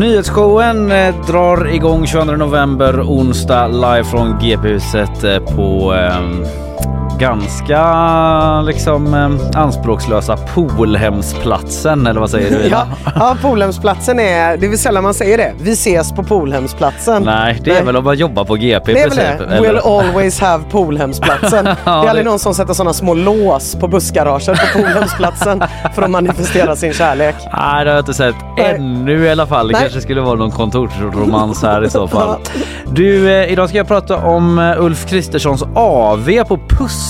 Nyhetsshowen eh, drar igång 22 november onsdag live från GP-huset eh, på eh, ganska liksom eh, anspråkslösa Polhemsplatsen eller vad säger du? Ja, ja Polhemsplatsen är, det är väl sällan man säger det. Vi ses på Polhemsplatsen. Nej, det är Nej. väl om man jobbar på GP Det är väl princip. det. eller? We'll always have Polhemsplatsen. det är aldrig det- någon som sätter sådana små lås på bussgaraget på Polhemsplatsen för att manifestera sin kärlek. Nej, det har jag inte sett Nej. ännu i alla fall. Det Nej. kanske skulle vara någon kontorsromans här i så fall. Du, eh, idag ska jag prata om eh, Ulf Kristerssons AV på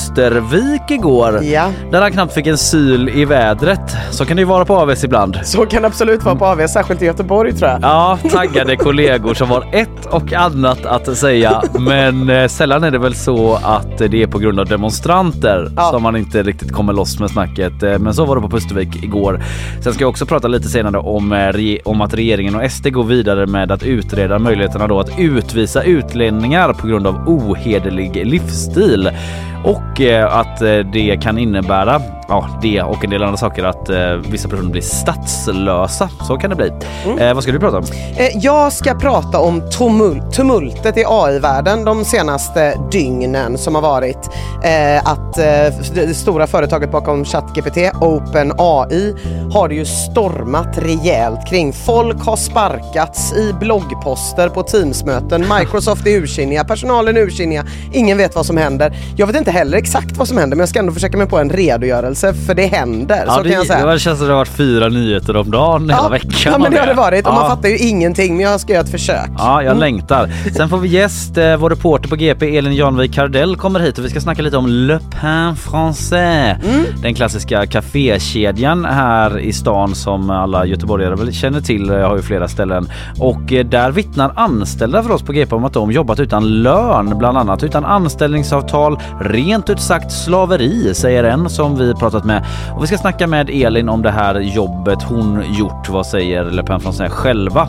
Pustervik igår. Ja, Där han knappt fick en syl i vädret. Så kan det ju vara på AVs ibland. så kan det absolut vara på AV, särskilt i Göteborg tror jag. Ja, taggade kollegor som har ett och annat att säga. Men eh, sällan är det väl så att det är på grund av demonstranter Ja. som man inte riktigt kommer loss med snacket. Eh, Men så var det på Pustervik igår. Sen ska jag också prata lite senare om, eh, om att regeringen och SD går vidare med att utreda möjligheterna då att utvisa utlänningar på grund av ohederlig livsstil. Och eh, att eh, det kan innebära, ja det och en del andra saker, att eh, vissa personer blir statslösa. Så kan det bli. Eh, vad ska du prata om? Jag ska prata om tumul- tumultet i AI-världen de senaste dygnen som har varit. Eh, att eh, det stora företaget bakom ChatGPT, OpenAI, har det ju stormat rejält kring. Folk har sparkats i bloggposter på Teamsmöten. Microsoft är ursinniga, personalen är ursinniga. Ingen vet vad som händer. Jag vet inte heller exakt vad som händer men jag ska ändå försöka mig på en redogörelse för det händer. så det, kan jag säga. det känns som det har varit fyra nyheter om dagen hela veckan. Ja men det har det varit och ja. man fattar ju ingenting men jag ska göra ett försök. Ja, jag längtar. Sen får vi gäst. Eh, vår reporter på GP, Elin Janvik Kardell, kommer hit och vi ska snacka lite om Le Pain Français. Den klassiska kafékedjan här i stan som alla göteborgare väl känner till. Jag har ju flera ställen. Och eh, där vittnar anställda för oss på GP om att de jobbat utan lön, bland annat utan anställningsavtal. Rent ut sagt slaveri, säger en som vi pratat med. Och vi ska snacka med Elin om det här jobbet hon gjort. Vad säger Le Pen från sig själva?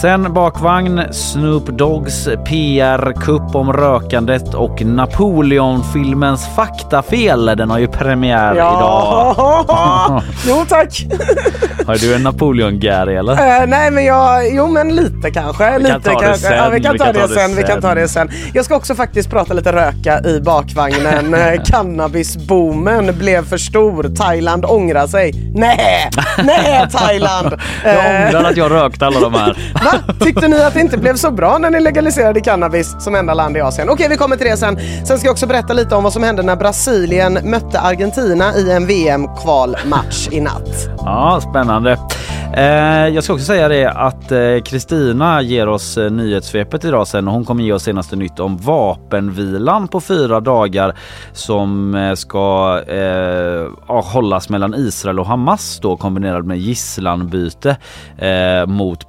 Sen bakvagn, Snoop Doggs PR-kupp om rökandet och Napoleon-filmens faktafel. Den har ju premiär idag. Ja, jo tack. Har du en Napoleon-Gary eller? Eh, nej men jag, jo men lite kanske. Vi kan lite ta det kanske. sen, Ja, vi kan ta det sen. Vi kan sen. ta det sen. Jag ska också faktiskt prata lite röka i bakvagnen. Eh, Cannabisboomen blev för stor. Thailand ångrar sig. Nej, nej Thailand. Jag ångrar att jag rökte alla de här. Va? Tyckte ni att det inte blev så bra när ni legaliserade cannabis som enda land i Asien? Okej, vi kommer till det sen. Sen ska jag också berätta lite om vad som hände när Brasilien mötte Argentina i en VM-kvalmatch i natt. Ja, spännande. Eh, jag ska också säga det att eh, Kristina ger oss eh, nyhetssvepet idag sen och hon kommer ge oss senaste nytt om vapenvilan på fyra dagar som ska eh, hållas mellan Israel och Hamas då kombinerad med gisslanbyte eh, mot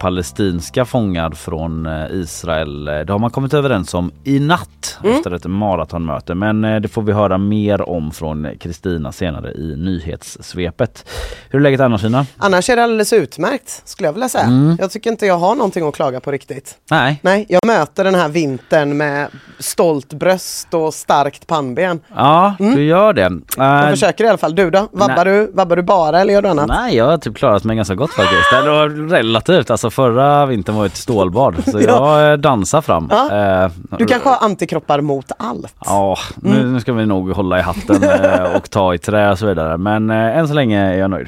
palestinska fångar från eh, Israel. Det har man kommit överens om i natt mm. efter ett maratonmöte men eh, det får vi höra mer om från Kristina senare i nyhetssvepet. Hur är läget annars Ina? Annars är det alldeles utmärkt skulle jag vilja säga. Mm. Jag tycker inte jag har någonting att klaga på riktigt. Nej. Nej, jag möter den här vintern med stolt bröst och starkt pannben. Ja, mm. du gör det. Uh, jag eh, försöker i alla fall. Du då? Vabbar du, vabbar du bara eller gör du annat? Nej, jag har typ klarat mig ganska gott faktiskt. Eller relativt. Alltså förra vintern var ett stålbad så ja. jag dansar fram. Ja. Uh, du kanske har antikroppar mot allt? Ja, nu, mm. nu ska vi nog hålla i hatten och ta i trä och så vidare. Men än så länge är jag nöjd.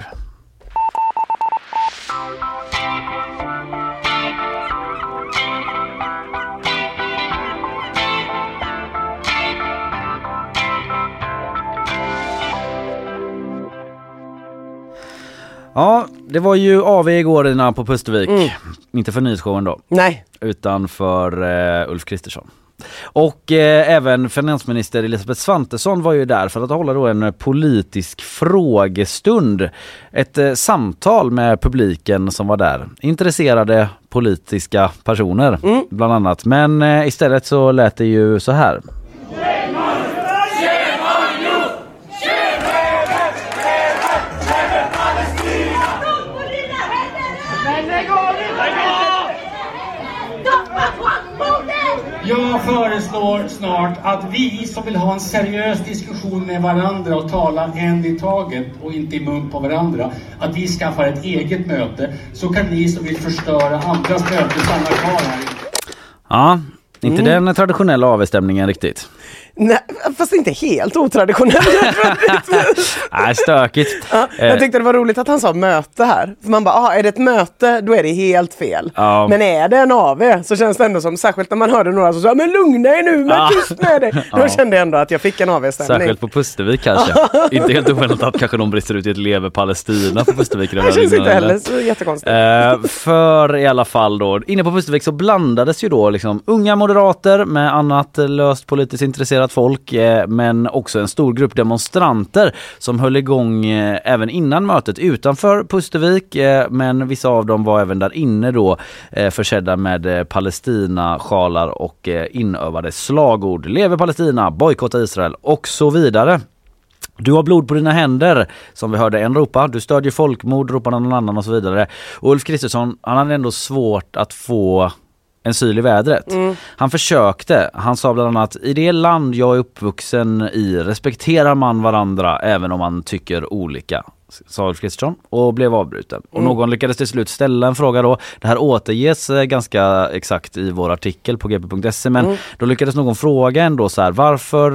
Ja, det var ju AV igår Ina på Pustervik. Mm. Inte för nyhetsshowen då. Nej. Utan för uh, Ulf Kristersson. Och eh, även finansminister Elisabeth Svantesson var ju där för att hålla då en politisk frågestund. Ett eh, samtal med publiken som var där. Intresserade politiska personer mm. bland annat. Men eh, istället så lät det ju så här. Jag föreslår snart att vi som vill ha en seriös diskussion med varandra och tala en i taget och inte i mun på varandra, att vi skaffar ett eget möte. Så kan ni som vill förstöra andras möte stanna kvar här. Ja, inte mm. den traditionella avstämningen riktigt. Nej, fast inte helt otraditionellt. Nej, stökigt. Ja, jag eh. tyckte det var roligt att han sa möte här. För man bara, aha, är det ett möte då är det helt fel. Ja. Men är det en AV så känns det ändå som, särskilt när man hörde några som sa, men lugna er nu, men ja. tyst med dig. Då ja. kände jag ändå att jag fick en AV-stämning. Särskilt på Pustervik kanske. inte helt oväntat att kanske någon brister ut i ett Leve Palestina på Pustervik. Det känns inte heller så jättekonstigt. Eh, för i alla fall då, inne på Pustervik så blandades ju då liksom unga moderater med annat löst politiskt intresserat engagerat folk eh, men också en stor grupp demonstranter som höll igång eh, även innan mötet utanför Pustervik eh, men vissa av dem var även där inne då försedda med Palestina-sjalar och inövade slagord. Leve Palestina, bojkotta Israel och så vidare. Du har blod på dina händer, som vi hörde en ropa. Du stödjer folkmord, ropar någon annan och så vidare. Och Ulf Kristersson, han hade ändå svårt att få en syl i vädret. Mm. Han försökte. Han sa bland annat i det land jag är uppvuxen i respekterar man varandra även om man tycker olika sa Ulf Kristersson och blev avbruten. Och mm. någon lyckades till slut ställa en fråga då. Det här återges eh, ganska exakt i vår artikel på gp.se men mm. då lyckades någon fråga ändå så här varför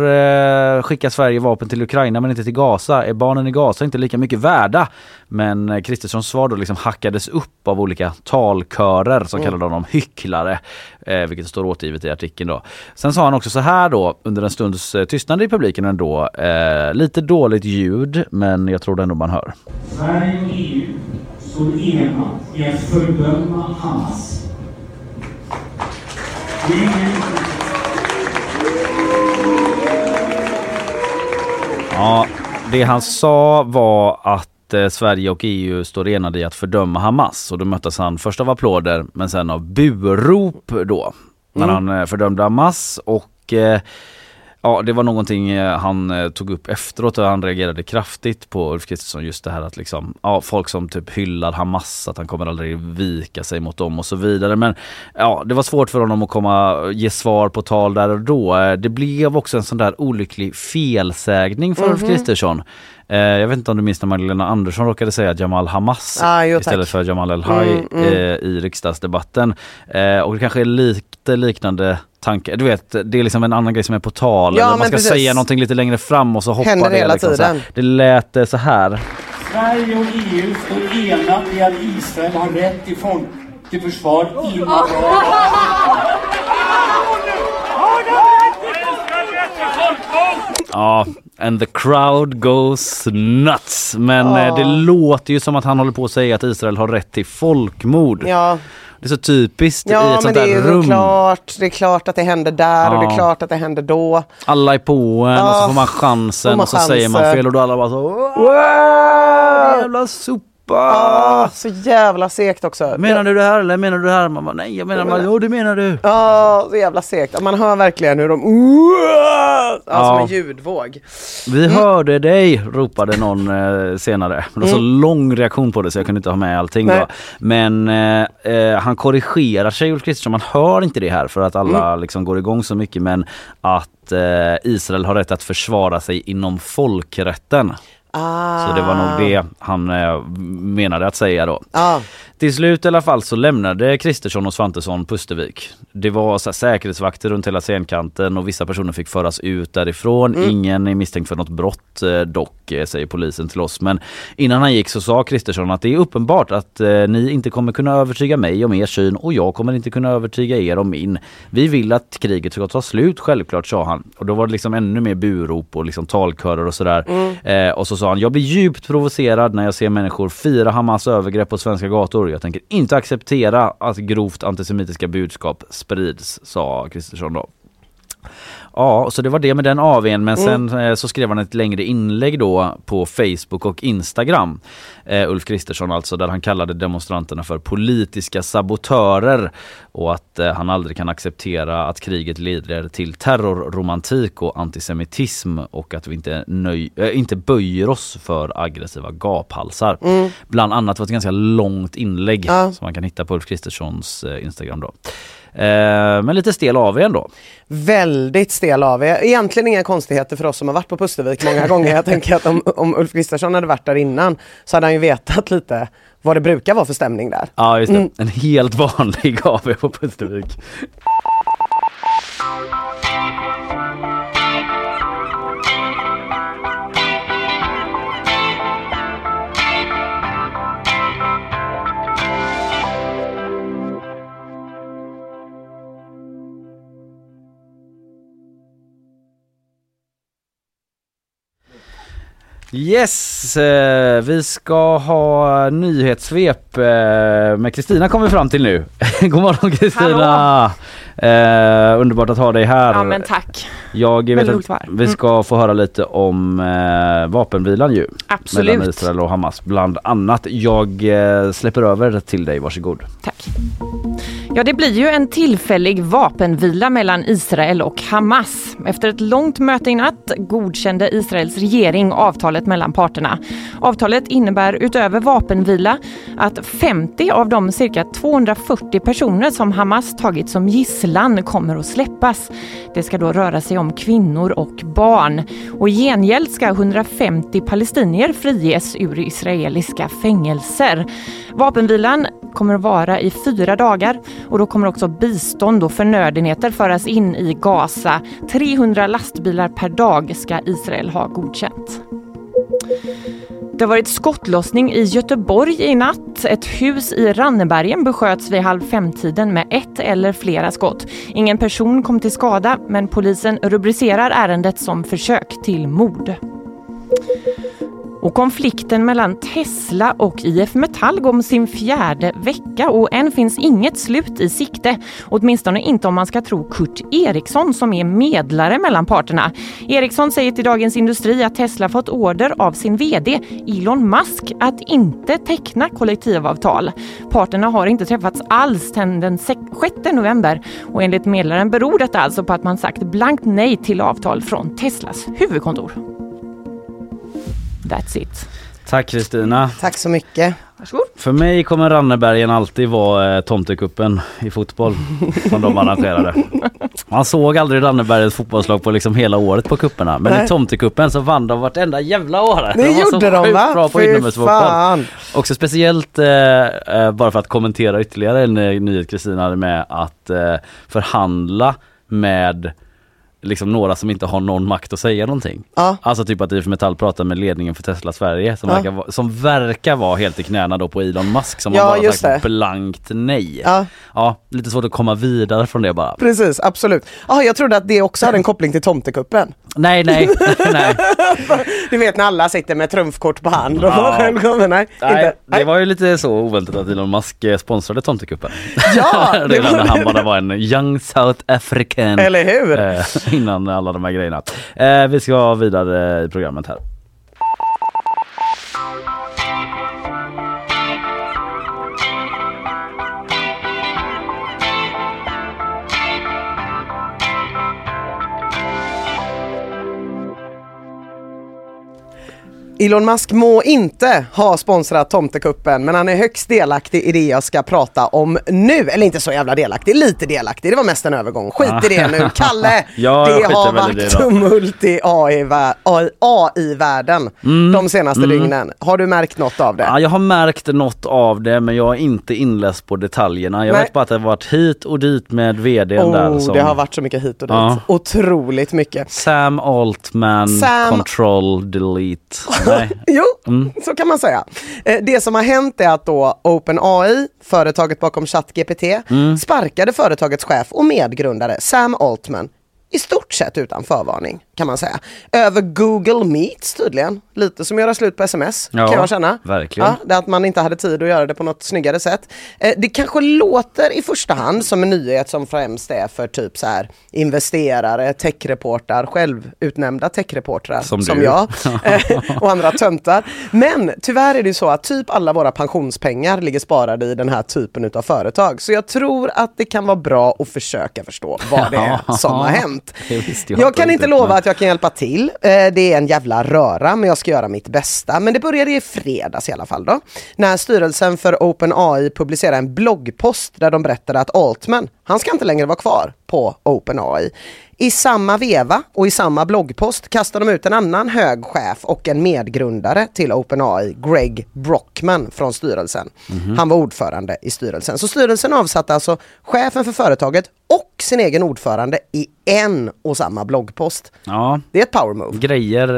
eh, skickar Sverige vapen till Ukraina men inte till Gaza? Är barnen i Gaza inte lika mycket värda? Men eh, Kristerssons svar då liksom hackades upp av olika talkörer som mm. kallade honom hycklare. Eh, vilket står återgivet i artikeln då. Sen sa han också så här då under en stunds eh, tystnad i publiken ändå. Eh, lite dåligt ljud men jag tror det ändå man hör. Sverige och EU står enat i att fördöma Hamas. Ja, det han sa var att eh, Sverige och EU står enade i att fördöma Hamas och då möttes han först av applåder men sen av burop då när mm. han eh, fördömde Hamas och eh, Ja det var någonting eh, han eh, tog upp efteråt och han reagerade kraftigt på Ulf Kristersson just det här att liksom, ja folk som typ hyllar Hamas att han kommer aldrig vika sig mot dem och så vidare men ja det var svårt för honom att komma ge svar på tal där och då. Eh, det blev också en sån där olycklig felsägning för mm -hmm. Ulf mhm. Kristersson. Jag vet inte om du minns när Magdalena Andersson råkade säga Jamal Hamas ah, jo, istället för Jamal El-Haj mm, mm. i riksdagsdebatten. Och det kanske är lite liknande tanke. Du vet, det är liksom en annan grej som är på tal. Ja, man ska precis. säga någonting lite längre fram och så hoppar Händer det. Hela liksom, tiden. Så det lät så här. Sverige och EU står enat i att Israel har rätt till, folk, till försvar inom Ja, and the crowd goes nuts. Men Ja. eh, det låter ju som att han håller på att säga att Israel har rätt till folkmord. Ja, Det är så typiskt i ja ett men sånt det där är ju rum. klart. Det är klart att det händer där och det Ja. är klart att det händer då. Alla är på en och så Ja. får man chansen Får man och så säger man fel och då alla bara så Wow! Jävla sopa! Ah, så jävla segt också. Menar du det här eller menar du det här? Man bara, nej jag menar, man, jo det menar du. Ja, så jävla segt. Man hör verkligen hur de... Ja, som Ja. en ljudvåg. Vi hörde dig ropade någon eh, senare. Det var så lång reaktion på det så jag kunde inte ha med allting Nej. då. Men eh, eh, han korrigerar sig Ulf Kristersson, man hör inte det här för att alla liksom går igång så mycket men att eh, Israel har rätt att försvara sig inom folkrätten. Ah. Så det var nog det han eh, menade att säga då. Ja. Till slut i alla fall så lämnade Kristersson och Svantesson Pustervik. Det var så här, säkerhetsvakter runt hela scenkanten och vissa personer fick föras ut därifrån. Mm. Ingen är misstänkt för något brott eh, dock, eh, säger polisen till oss. Men innan han gick så sa Kristersson att det är uppenbart att eh, ni inte kommer kunna övertyga mig om er syn och jag kommer inte kunna övertyga er om min. Vi vill att kriget ska ta slut självklart, sa han. Och då var det liksom ännu mer burop och liksom talkörer och sådär. Eh, och så sa han, jag blir djupt provocerad när jag ser människor fira Hamas övergrepp på svenska gator. Jag tänker inte acceptera att grovt antisemitiska budskap sprids, sa Kristersson då. Ja, så det var det med den AWn men sen eh, så skrev han ett längre inlägg då på Facebook och Instagram. Eh, Ulf Kristersson alltså, där han kallade demonstranterna för politiska sabotörer och att eh, han aldrig kan acceptera att kriget leder till terrorromantik och antisemitism och att vi inte, nöj, eh, inte böjer oss för aggressiva gaphalsar. Bland annat var ett ganska långt inlägg Ja. som man kan hitta på Ulf Kristerssons eh, Instagram då. Eh, men lite stel av ändå. Väldigt stel av er. Egentligen inga konstigheter för oss som har varit på Pustervik många gånger. Jag tänker att om, om Ulf Kristersson hade varit där innan så hade han ju vetat lite vad det brukar vara för stämning där. Ja just det, Mm. en helt vanlig AW på Pustervik. Yes, eh, vi ska ha nyhetssvep eh, med Kristina kommer vi fram till nu. God morgon Kristina! Eh, underbart att ha dig här. Ja men tack. Jag vet att vi ska få höra lite om eh, vapenvilan ju. Absolut. Mellan Israel och Hamas bland annat. Jag eh, släpper över till dig, varsågod. Tack. Ja, det blir ju en tillfällig vapenvila mellan Israel och Hamas. Efter ett långt möte i natt godkände Israels regering avtalet mellan parterna. Avtalet innebär utöver vapenvila att 50 av de cirka 240 personer som Hamas tagit som gisslan kommer att släppas. Det ska då röra sig om kvinnor och barn. Och i gengäld ska 150 palestinier friges ur israeliska fängelser. Vapenvilan kommer att vara i fyra dagar och då kommer också bistånd och förnödenheter föras in i Gaza. 300 lastbilar per dag ska Israel ha godkänt. Det har varit skottlossning i Göteborg i natt. Ett hus i Rannebergen besköts vid halv femtiden med ett eller flera skott. Ingen person kom till skada men polisen rubricerar ärendet som försök till mord. Och konflikten mellan Tesla och IF Metall går om sin fjärde vecka och än finns inget slut i sikte. Åtminstone inte om man ska tro Kurt Eriksson som är medlare mellan parterna. Eriksson säger till Dagens Industri att Tesla fått order av sin VD Elon Musk att inte teckna kollektivavtal. Parterna har inte träffats alls sedan den 6 november och enligt medlaren beror detta alltså på att man sagt blankt nej till avtal från Teslas huvudkontor. That's it. Tack Kristina. Tack så mycket. Varsågod. För mig kommer Rannebergen alltid vara eh, tomtekuppen i fotboll som de arrangerade. Man såg aldrig Rannebergens fotbollslag på liksom hela året på kupperna men Nej. i tomtekuppen så vann de vartenda jävla år. Det så gjorde de va? bra på inomhusfotboll. fan. Också speciellt, eh, eh, bara för att kommentera ytterligare en eh, nyhet Kristina hade med att eh, förhandla med liksom några som inte har någon makt att säga någonting. Ja. Alltså typ att IF Metall pratar med ledningen för Tesla Sverige som, Ja. verkar, vara- som verkar vara helt i knäna då på Elon Musk som Ja, har bara sagt det. blankt nej. Ja. ja, lite svårt att komma vidare från det bara. Precis, absolut. Ah, jag trodde att det också hade en koppling till tomtekuppen. Nej, nej, nej. Du vet när alla sitter med trumfkort på hand och Ja. själv kommer. Nej, Nej, inte. det var ju lite så oväntat att Elon Musk eh, sponsrade Tomtekuppen. Ja, det var när han bara var en young South African. Eller hur? Innan alla de här grejerna. Eh, vi ska vidare i programmet här. Elon Musk må inte ha sponsrat Tomtekuppen men han är högst delaktig i det jag ska prata om nu. Eller inte så jävla delaktig, lite delaktig. Det var mest en övergång. Skit i det nu. Kalle, Ja, det har varit tumult i AI-vä- AI AI-världen de senaste dygnen. Har du märkt något av det? Mm. Ja, jag har märkt något av det men jag är inte inläst på detaljerna. Jag Nej. vet bara att det har varit hit och dit med vdn där. Oh, Som det har varit så mycket hit och dit. Ja. Otroligt mycket. Sam Altman, Sam- control, delete. Nej. Jo, Mm. så kan man säga. Eh, Det som har hänt är att då OpenAI, företaget bakom ChatGPT, Mm. sparkade företagets chef och medgrundare Sam Altman i stort sett utan förvarning kan man säga. Över Google Meets tydligen. Lite som att göra slut på sms Ja, kan jag känna. verkligen. Ja, det att man inte hade tid att göra det på något snyggare sätt. Eh, Det kanske låter i första hand som en nyhet som främst är för typ så här investerare, techreportrar, självutnämnda techreportrar Som som du. jag eh, och andra töntar. Men tyvärr är det ju så att typ alla våra pensionspengar ligger sparade i den här typen utav företag. Så jag tror att det kan vara bra att försöka förstå vad det är som har hänt. Jag kan inte lova att jag kan hjälpa till. Eh, det är en jävla röra men jag ska göra mitt bästa. Men det började i fredags i alla fall då. När styrelsen för OpenAI publicerade en bloggpost där de berättade att Altman, han ska inte längre vara kvar på OpenAI. I samma veva och i samma bloggpost kastar de ut en annan hög chef och en medgrundare till OpenAI, Greg Brockman från styrelsen. Han var ordförande i styrelsen. Så styrelsen avsatte alltså chefen för företaget och sin egen ordförande i en och samma bloggpost. Ja, Det är ett power move. grejer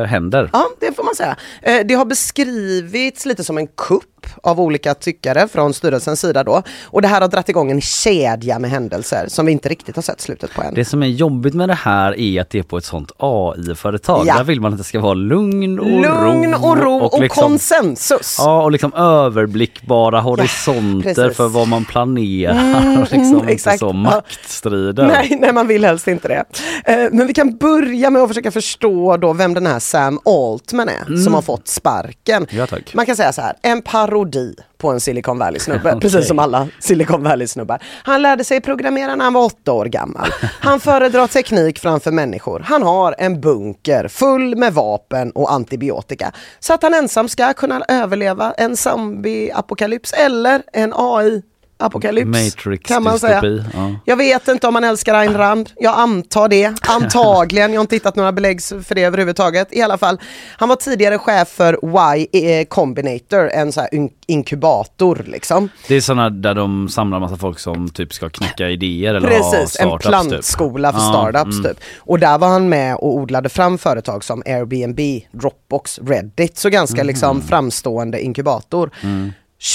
eh, händer. Ja, det får man säga. Eh, Det har beskrivits lite som en kupp av olika tyckare från styrelsens sida då. Och det här har dragit igång en kedja med händelser som vi inte riktigt har sett slutet på än. Det som är jobbigt med det här är att det är på ett sånt AI-företag. Ja. Där vill man att det ska vara lugn och Lugn ro. och ro och, liksom- konsensus. Ja, och liksom överblickbara horisonter precis. för vad man planerar. Mm, och liksom mm, inte exakt. så Ja. maktstrider. Nej, nej, man vill helst inte det. Eh, Men vi kan börja med att försöka förstå då vem den här Sam Altman är som har fått sparken. Ja. Man kan säga så här, en parodi på en Silicon Valley-snubbe, Okej. precis som alla Silicon Valley-snubbar. Han lärde sig programmera när han var åtta år gammal. Han föredrar teknik framför människor. Han har en bunker full med vapen och antibiotika. Så att han ensam ska kunna överleva en zombie-apokalyps eller en AI apokalyps Matrix kan man säga. dystopi, ja. Jag vet inte om man älskar Ayn Rand. Jag antar det. Antagligen. Jag har inte hittat några belägg för det överhuvudtaget. I alla fall. Han var tidigare chef för Y eh, Combinator, en så här in- inkubator liksom. Det är sådana där de samlar massa folk som typ ska knäcka idéer eller ha Precis, en startups, plantskola för typ. Ja, startups mm. typ. Och där var han med och odlade fram företag som Airbnb, Dropbox, Reddit. Så ganska Mm. liksom framstående inkubator.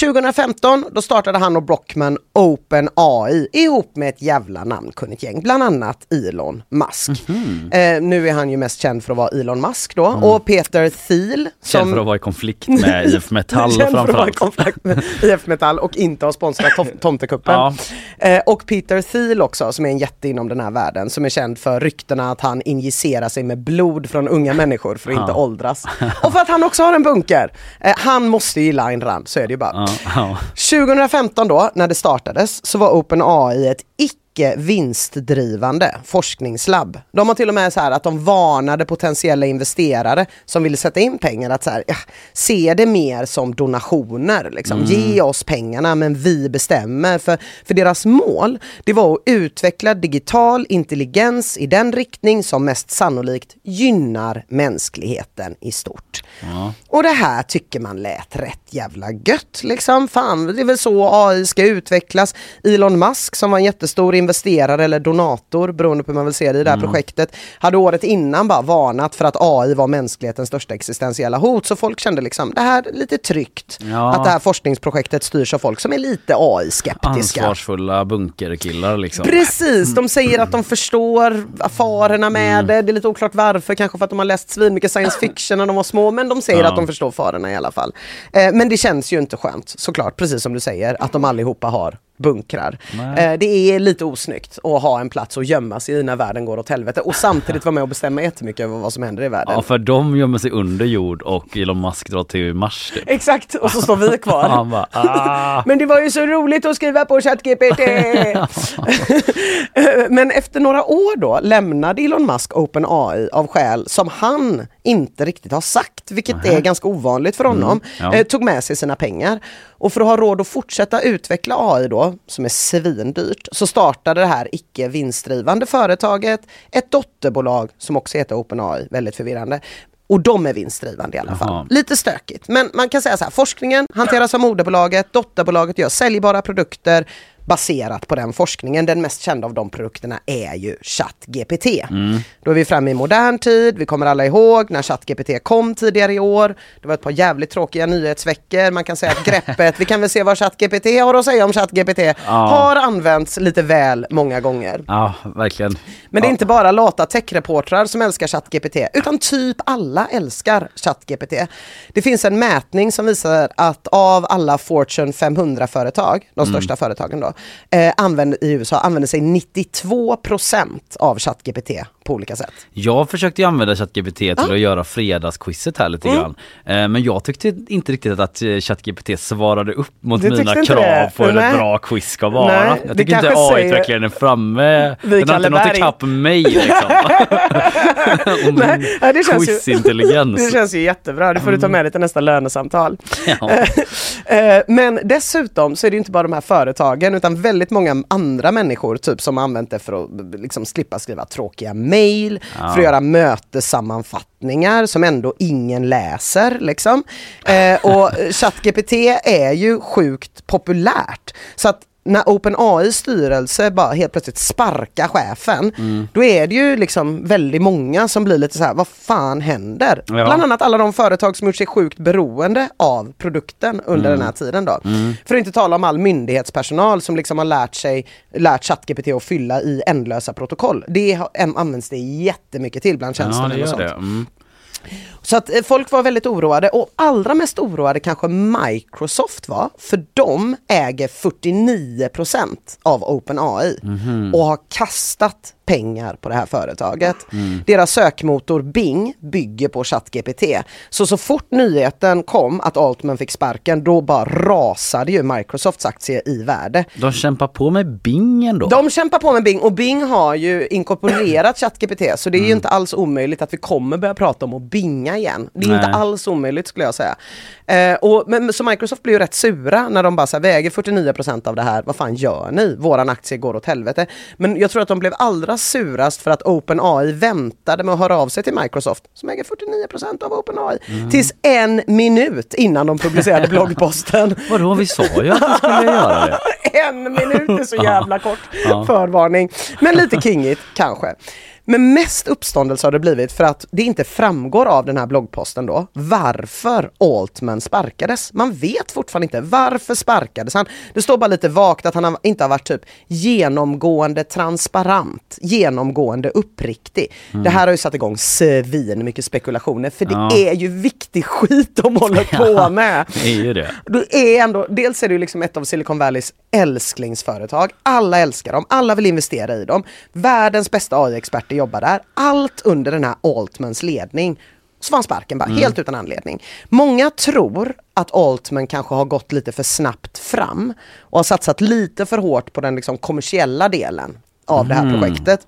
2015 då startade han och Brockman OpenAI ihop med ett jävla namnkunnigt gäng, bland annat Elon Musk. Mhm. Eh, nu är han ju mest känd för att vara Elon Musk då och Peter Thiel. Mm. Känd för att vara i konflikt med IF Metall Känd för att vara i framförallt. konflikt med IF Metall och inte ha sponsrat tom- Tomtekuppen. Ja. Eh, och Peter Thiel också som är en jätte inom den här världen som är känd för ryktena att han injicerar sig med blod från unga människor för att inte åldras. Och för att han också har en bunker. Eh, han måste ju gilla Ayn Rand, så är det ju bara. Ja, ja. 2015 då, när det startades, så var OpenAI ett icke vinstdrivande forskningslabb. De har till och med så här att de varnade potentiella investerare som ville sätta in pengar att så här, ja, se det mer som donationer. Liksom. Ge oss pengarna men vi bestämmer. För, för deras mål det var att utveckla digital intelligens i den riktning som mest sannolikt gynnar mänskligheten i stort. Ja. Och det här tycker man lät rätt jävla gött liksom. Fan, det är väl så AI ska utvecklas. Elon Musk som var en jättestor investerare eller donator beroende på hur man vill se det i det här Mm. projektet. Hade året innan bara varnat för att AI var mänsklighetens största existentiella hot. Så folk kände liksom det här är lite tryggt. Ja. Att det här forskningsprojektet styrs av folk som är lite AI-skeptiska. Ansvarsfulla bunkerkillar liksom. Precis, de säger att de förstår farorna med Mm. det. Det är lite oklart varför, kanske för att de har läst svinmycket science fiction när de var små, men de säger Ja. att de förstår farorna i alla fall. Eh, men det känns ju inte skönt, såklart, precis som du säger, att de allihopa har bunkrar. Eh, det är lite osnyggt att ha en plats att gömma sig i när världen går åt helvete och samtidigt vara med och bestämma jättemycket över vad som händer i världen. Ja för de gömmer sig under jord och Elon Musk drar till Mars typ. Exakt, och så står vi kvar. Han bara ah. Men det var ju så roligt att skriva på ChatGPT! Men efter några år då lämnade Elon Musk OpenAI av skäl som han inte riktigt har sagt, vilket är ganska ovanligt för honom. ja. Eh, tog med sig sina pengar. Och för att ha råd att fortsätta utveckla AI då, som är svindyrt, så startade det här icke vinstdrivande företaget ett dotterbolag som också heter OpenAI, väldigt förvirrande. Och de är vinstdrivande i alla fall. Jaha. Lite stökigt, men man kan säga så här, forskningen hanteras av moderbolaget, dotterbolaget gör säljbara produkter baserat på den forskningen. Den mest kända av de produkterna är ju ChatGPT. Då är vi framme i modern tid, vi kommer alla ihåg när ChatGPT kom tidigare i år. Det var ett par jävligt tråkiga nyhetsveckor, man kan säga att greppet, vi kan väl se vad ChatGPT har att säga om ChatGPT, har använts lite väl många gånger. Ja verkligen. Men det är Ja. inte bara lata techreportrar som älskar ChatGPT, utan typ alla älskar ChatGPT. Det finns en mätning som visar att av alla Fortune 500-företag, de största företagen då, eh, använder, i USA använder sig 92% av ChatGPT på olika sätt. Jag försökte ju använda ChatGPT till Ja. att göra fredagsquizet här lite Mm. grann. Eh, Men jag tyckte inte riktigt att eh, ChatGPT svarade upp mot Du mina krav det? på hur ett bra quiz ska vara. Nej, jag tycker inte AI-utvecklaren är framme. Vi Den har inte nått ikapp mig liksom. Nej, det känns ju- quizintelligens. Det känns ju jättebra, det får du ta med dig till nästa lönesamtal. Ja. Eh, Men dessutom så är det ju inte bara de här företagen utan väldigt många andra människor typ som har använt det för att liksom slippa skriva tråkiga mail, Ja. för att göra mötessammanfattningar som ändå ingen läser liksom. Eh, och ChatGPT är ju sjukt populärt. Så att när OpenAI styrelse bara helt plötsligt sparkar chefen, Mm. då är det ju liksom väldigt många som blir lite så här, vad fan händer? Ja. Bland annat alla de företag som gjort sig sjukt beroende av produkten under den här tiden då. Mm. För att inte tala om all myndighetspersonal som liksom har lärt sig, lärt ChatGPT att fylla i ändlösa protokoll. Det används det jättemycket till bland Ja, tjänstemän det och sånt. Mm. Så att eh, folk var väldigt oroade och allra mest oroade kanske Microsoft var, för de äger 49% av OpenAI Mhm. och har kastat pengar på det här företaget. Mm. Deras sökmotor Bing bygger på ChatGPT. Så så fort nyheten kom att Altman fick sparken, då bara rasade ju Microsofts aktie i värde. De kämpar på med Bing ändå. De kämpar på med Bing och Bing har ju inkorporerat ChatGPT så det är ju Mm. inte alls omöjligt att vi kommer börja prata om att binga igen. Det är Nej. inte alls omöjligt skulle jag säga. Eh, och, men, så Microsoft blir ju rätt sura när de bara säger väger 49% av det här, vad fan gör ni? Våran aktie går åt helvete. Men jag tror att de blev allra surast för att OpenAI väntade med att höra av sig till Microsoft som äger 49% av OpenAI Mm. tills en minut innan de publicerade bloggposten. Vadå, vi sa ju att vi skulle göra det. en minut är så jävla kort förvarning. Men lite kingigt kanske. Men mest uppståndelse har det blivit för att det inte framgår av den här bloggposten då varför Altman sparkades. Man vet fortfarande inte varför sparkades han. Det står bara lite vagt att han inte har varit typ genomgående transparent, genomgående uppriktig. Mm. Det här har ju satt igång svin mycket spekulationer för det Ja. är ju viktig skit de håller på med. Det är ju det. Det är ändå, dels är det ju liksom ett av Silicon Valleys älsklingsföretag. Alla älskar dem, alla vill investera i dem. Världens bästa AI-experter jobbar där. Allt under den här Altmans ledning. Så var han sparken bara, Mm. helt utan anledning. Många tror att Altman kanske har gått lite för snabbt fram och har satsat lite för hårt på den liksom kommersiella delen av det här Mm. projektet.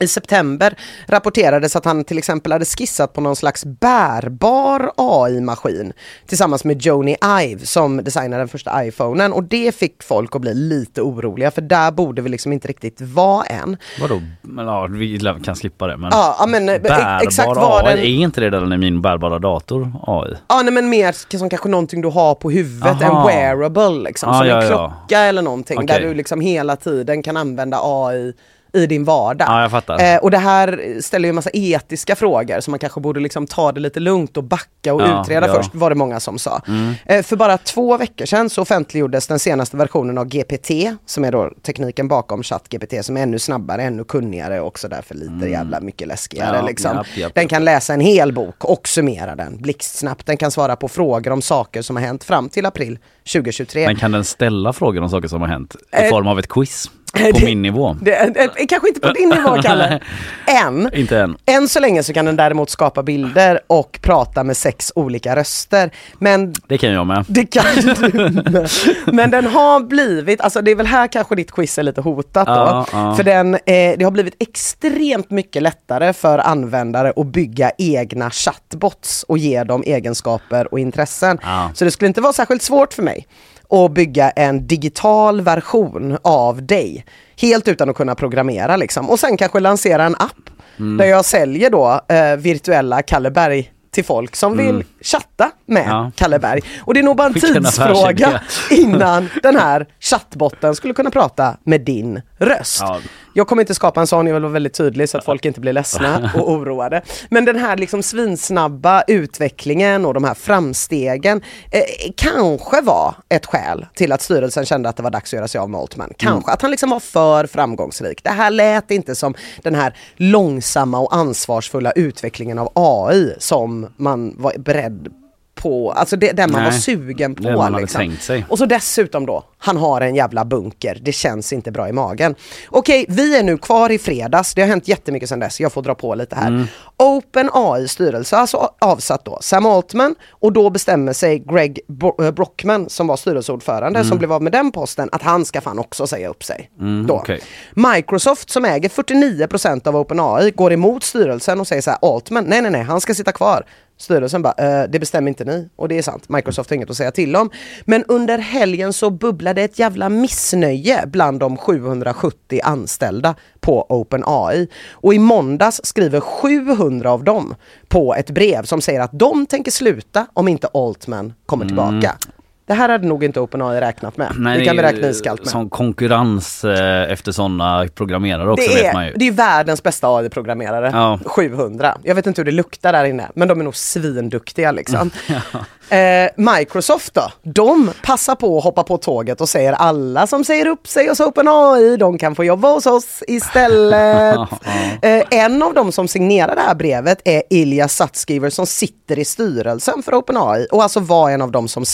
I september rapporterades att han till exempel hade skissat på någon slags bärbar AI-maskin tillsammans med Joni Ive som designade den första iPhonen och det fick folk att bli lite oroliga för där borde vi liksom inte riktigt vara än. Vadå? Men, ja, vi kan slippa det men... Ja, ja, men, eh, bärbar exakt vad AI, den- är inte det den i min bärbara dator AI? Ja nej, men mer som kanske någonting du har på huvudet, en Aha. wearable liksom, Ah, som ja, en ja. klocka eller någonting Okej. där du liksom hela tiden kan använda AI i din vardag. Ja, jag fattar. Eh, och det här ställer ju en massa etiska frågor så man kanske borde liksom ta det lite lugnt och backa och Ja, utreda ja. först, var det många som sa. Mm. Eh, för bara två veckor sedan så offentliggjordes den senaste versionen av GPT, som är då tekniken bakom ChatGPT, som är ännu snabbare, ännu kunnigare och också därför lite jävla mycket läskigare. Mm. Ja, liksom. japp, japp, Den kan läsa en hel bok och summera den blixtsnabbt. Den kan svara på frågor om saker som har hänt fram till april 2023. Men kan den ställa frågor om saker som har hänt i Eh, form av ett quiz? På det- min nivå? Det, eh, kanske inte på din nivå Kalle. Än. Inte än. Än så länge så kan den däremot skapa bilder och prata med sex olika röster. Men Det kan jag med. det kan du med. Men den har blivit, alltså det är väl här kanske ditt quiz är lite hotat då. Ja, ja. För den, eh, det har blivit extremt mycket lättare för användare att bygga egna chatbots och ge dem egenskaper och intressen. Ja. Så det skulle inte vara särskilt svårt för mig att bygga en digital version av dig. Helt utan att kunna programmera liksom. Och sen kanske lansera en app Mm. där jag säljer då eh, virtuella Kalle Berg till folk som vill chatta med Mm. Ja. Kalle Berg. Och det är nog bara en tidsfråga innan den här chattbotten skulle kunna prata med din röst. Ja. Jag kommer inte skapa en sån, jag vill vara väldigt tydlig så att folk inte blir ledsna och oroade. Men den här liksom svinsnabba utvecklingen och de här framstegen eh, kanske var ett skäl till att styrelsen kände att det var dags att göra sig av med Altman. Kanske att han liksom var för framgångsrik. Det här lät inte som den här långsamma och ansvarsfulla utvecklingen av AI som man var beredd på, alltså det, den man Nej, var sugen på. det man hade liksom. tänkt sig. Och så dessutom då, han har en jävla bunker. Det känns inte bra i magen. Okej, vi är nu kvar i fredags. Det har hänt jättemycket sedan dess. Jag får dra på lite här. Mm. OpenAI styrelse har alltså avsatt då Sam Altman och då bestämmer sig Greg eh, Brockman som var styrelseordförande som blev av med den posten att han ska fan också säga upp sig. Mm, då. okej. Microsoft som äger 49% av OpenAI går emot styrelsen och säger så här Altman, nej nej nej, han ska sitta kvar. Styrelsen bara, eh, det bestämmer inte ni. Och det är sant, Microsoft har inget att säga till om. Men under helgen så bubblade ett jävla missnöje bland de 770 anställda på OpenAI. Och i måndags skriver 700 av dem på ett brev som säger att de tänker sluta om inte Altman kommer tillbaka. Mm. Det här hade nog inte OpenAI räknat med. det kan vi är räkna iskallt med. Som konkurrens eh, efter sådana programmerare också Det vet man är, ju. det är världens bästa AI-programmerare. Ja. 700. Jag vet inte hur det luktar där inne, men de är nog svinduktiga liksom. eh, Microsoft då? De passar på att hoppa på tåget och säger alla som säger upp sig hos OpenAI, de kan få jobba hos oss istället. eh, en av dem som signerar det här brevet är Ilja Sutskever som sitter i styrelsen för OpenAI och alltså var en av dem som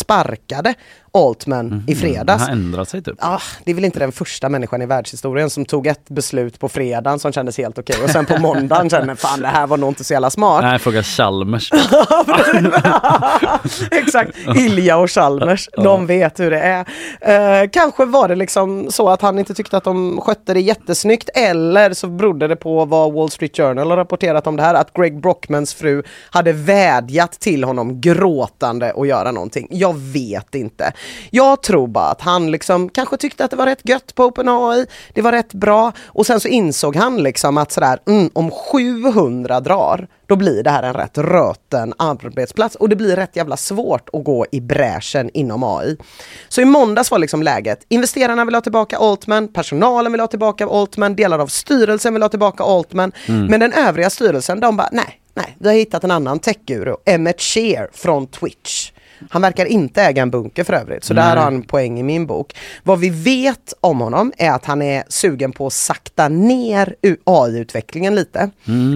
det Altman i Det fredags. har ändrat sig typ. Ah, det är väl inte den första människan i världshistorien som tog ett beslut på fredagen som kändes helt okej och sen på måndagen kände fan det här var nog inte så jävla smart. Nej, fråga Chalmers. Exakt, Ilja och Chalmers, de vet hur det är. Eh, kanske var det liksom så att han inte tyckte att de skötte det jättesnyggt eller så berodde det på vad Wall Street Journal har rapporterat om det här, att Greg Brockmans fru hade vädjat till honom gråtande att göra någonting. Jag vet inte. Jag tror bara att han liksom kanske tyckte att det var rätt gött på OpenAI, det var rätt bra. Och sen så insåg han liksom att sådär, mm, om 700 drar då blir det här en rätt röten arbetsplats. Och det blir rätt jävla svårt att gå i bräschen inom AI. Så i måndags var liksom läget, investerarna vill ha tillbaka Altman, personalen vill ha tillbaka Altman, delar av styrelsen vill ha tillbaka Altman, men den övriga styrelsen de bara nej, nej, vi har hittat en annan techguru, Emmett Shear från Twitch. Han verkar inte äga en bunker för övrigt, så där har han poäng i min bok. Vad vi vet om honom är att han är sugen på att sakta ner AI-utvecklingen lite.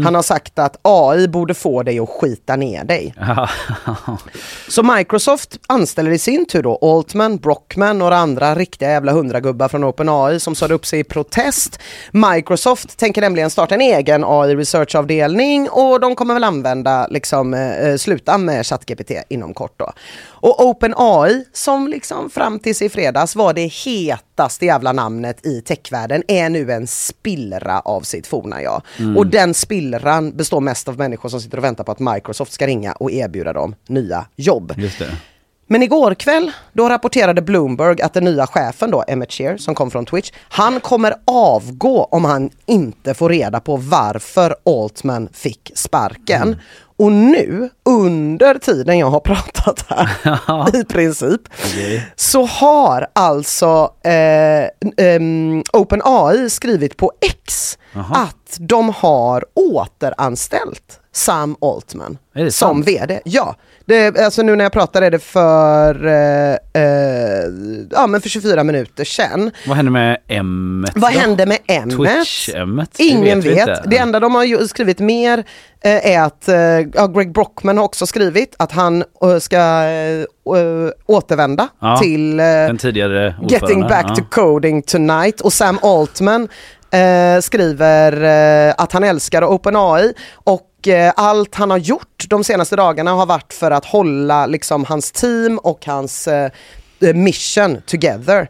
Han har sagt att AI borde få dig att skita ner dig. Så Microsoft anställer i sin tur då Altman, Brockman och några andra riktiga jävla hundragubbar från OpenAI som sade upp sig i protest. Microsoft tänker nämligen starta en egen AI researchavdelning och de kommer väl använda, liksom, eh, sluta med ChatGPT inom kort då. Och OpenAI, som liksom fram tills i fredags var det hetaste jävla namnet i techvärlden, är nu en spillra av sitt forna jag. Mm. Och den spillran består mest av människor som sitter och väntar på att Microsoft ska ringa och erbjuda dem nya jobb. Just det. Men igår kväll, då rapporterade Bloomberg att den nya chefen då, Emmett Shear, som kom från Twitch, han kommer avgå om han inte får reda på varför Altman fick sparken. Och nu, under tiden jag har pratat här, i princip, så har alltså eh, em, OpenAI skrivit på X att de har återanställt Sam Altman som? VD. Ja, det, alltså nu när jag pratar är det för, eh, eh, ja, men för 24 minuter sedan. Vad hände med M? Vad hände med? Twitch-Emmet? Det Ingen vet. inte. Det enda de har skrivit mer eh, är att, eh, ja, Greg Brockman har också skrivit att han eh, ska eh, återvända Ja, till Getting back ja. to coding tonight och Sam Altman skriver att han älskar OpenAI och eh, allt han har gjort de senaste dagarna har varit för att hålla liksom hans team och hans eh, mission together.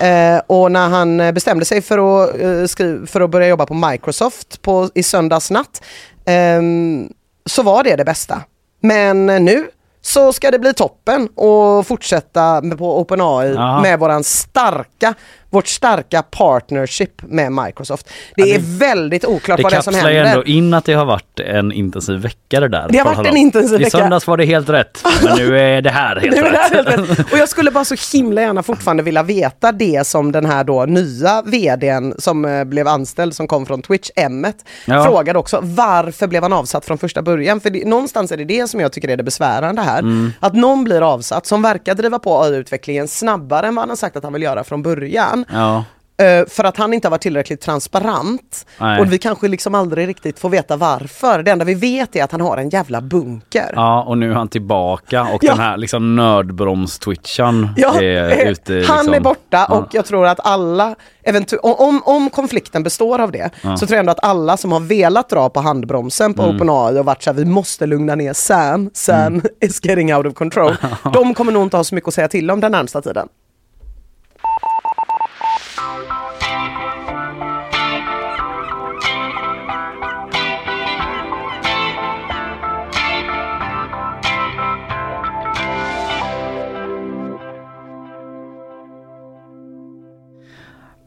Eh, och när han eh, bestämde sig för att, eh, skri- för att börja jobba på Microsoft på, i söndags natt ehm, så var det det bästa. Men eh, nu så ska det bli toppen och fortsätta med, på OpenAI med våran starka, vårt starka partnership med Microsoft. Det, Ja, det- är väldigt oklart Det vad det är som kapslar ju händer. ändå in att det har varit en intensiv vecka det där. Det har varit en intensiv I vecka. söndags var det helt rätt, men nu är det här helt Det rätt. det här helt rätt. Och jag skulle bara så himla gärna fortfarande vilja veta det som den här då nya vdn som eh, blev anställd som kom från Twitch, Emmet, Ja. frågade också varför blev han avsatt från första början? För det, någonstans är det det som jag tycker är det besvärande här. Mm. Att någon blir avsatt som verkar driva på AI-utvecklingen snabbare än vad han har sagt att han vill göra från början. Ja. Eh, för att han inte har varit tillräckligt transparent. Nej. Och vi kanske liksom aldrig riktigt får veta varför. Det enda vi vet är att han har en jävla bunker. ja, och nu är han tillbaka och Ja. den här liksom nördbroms-twitchan Ja, är eh, ute. han liksom. är borta Ja. och jag tror att alla, eventu- om, om konflikten består av det, Ja. så tror jag ändå att alla som har velat dra på handbromsen på Mm. OpenAI och varit såhär, vi måste lugna ner Sam, Sam Mm. is getting out of control. De kommer nog inte ha så mycket att säga till om den närmsta tiden.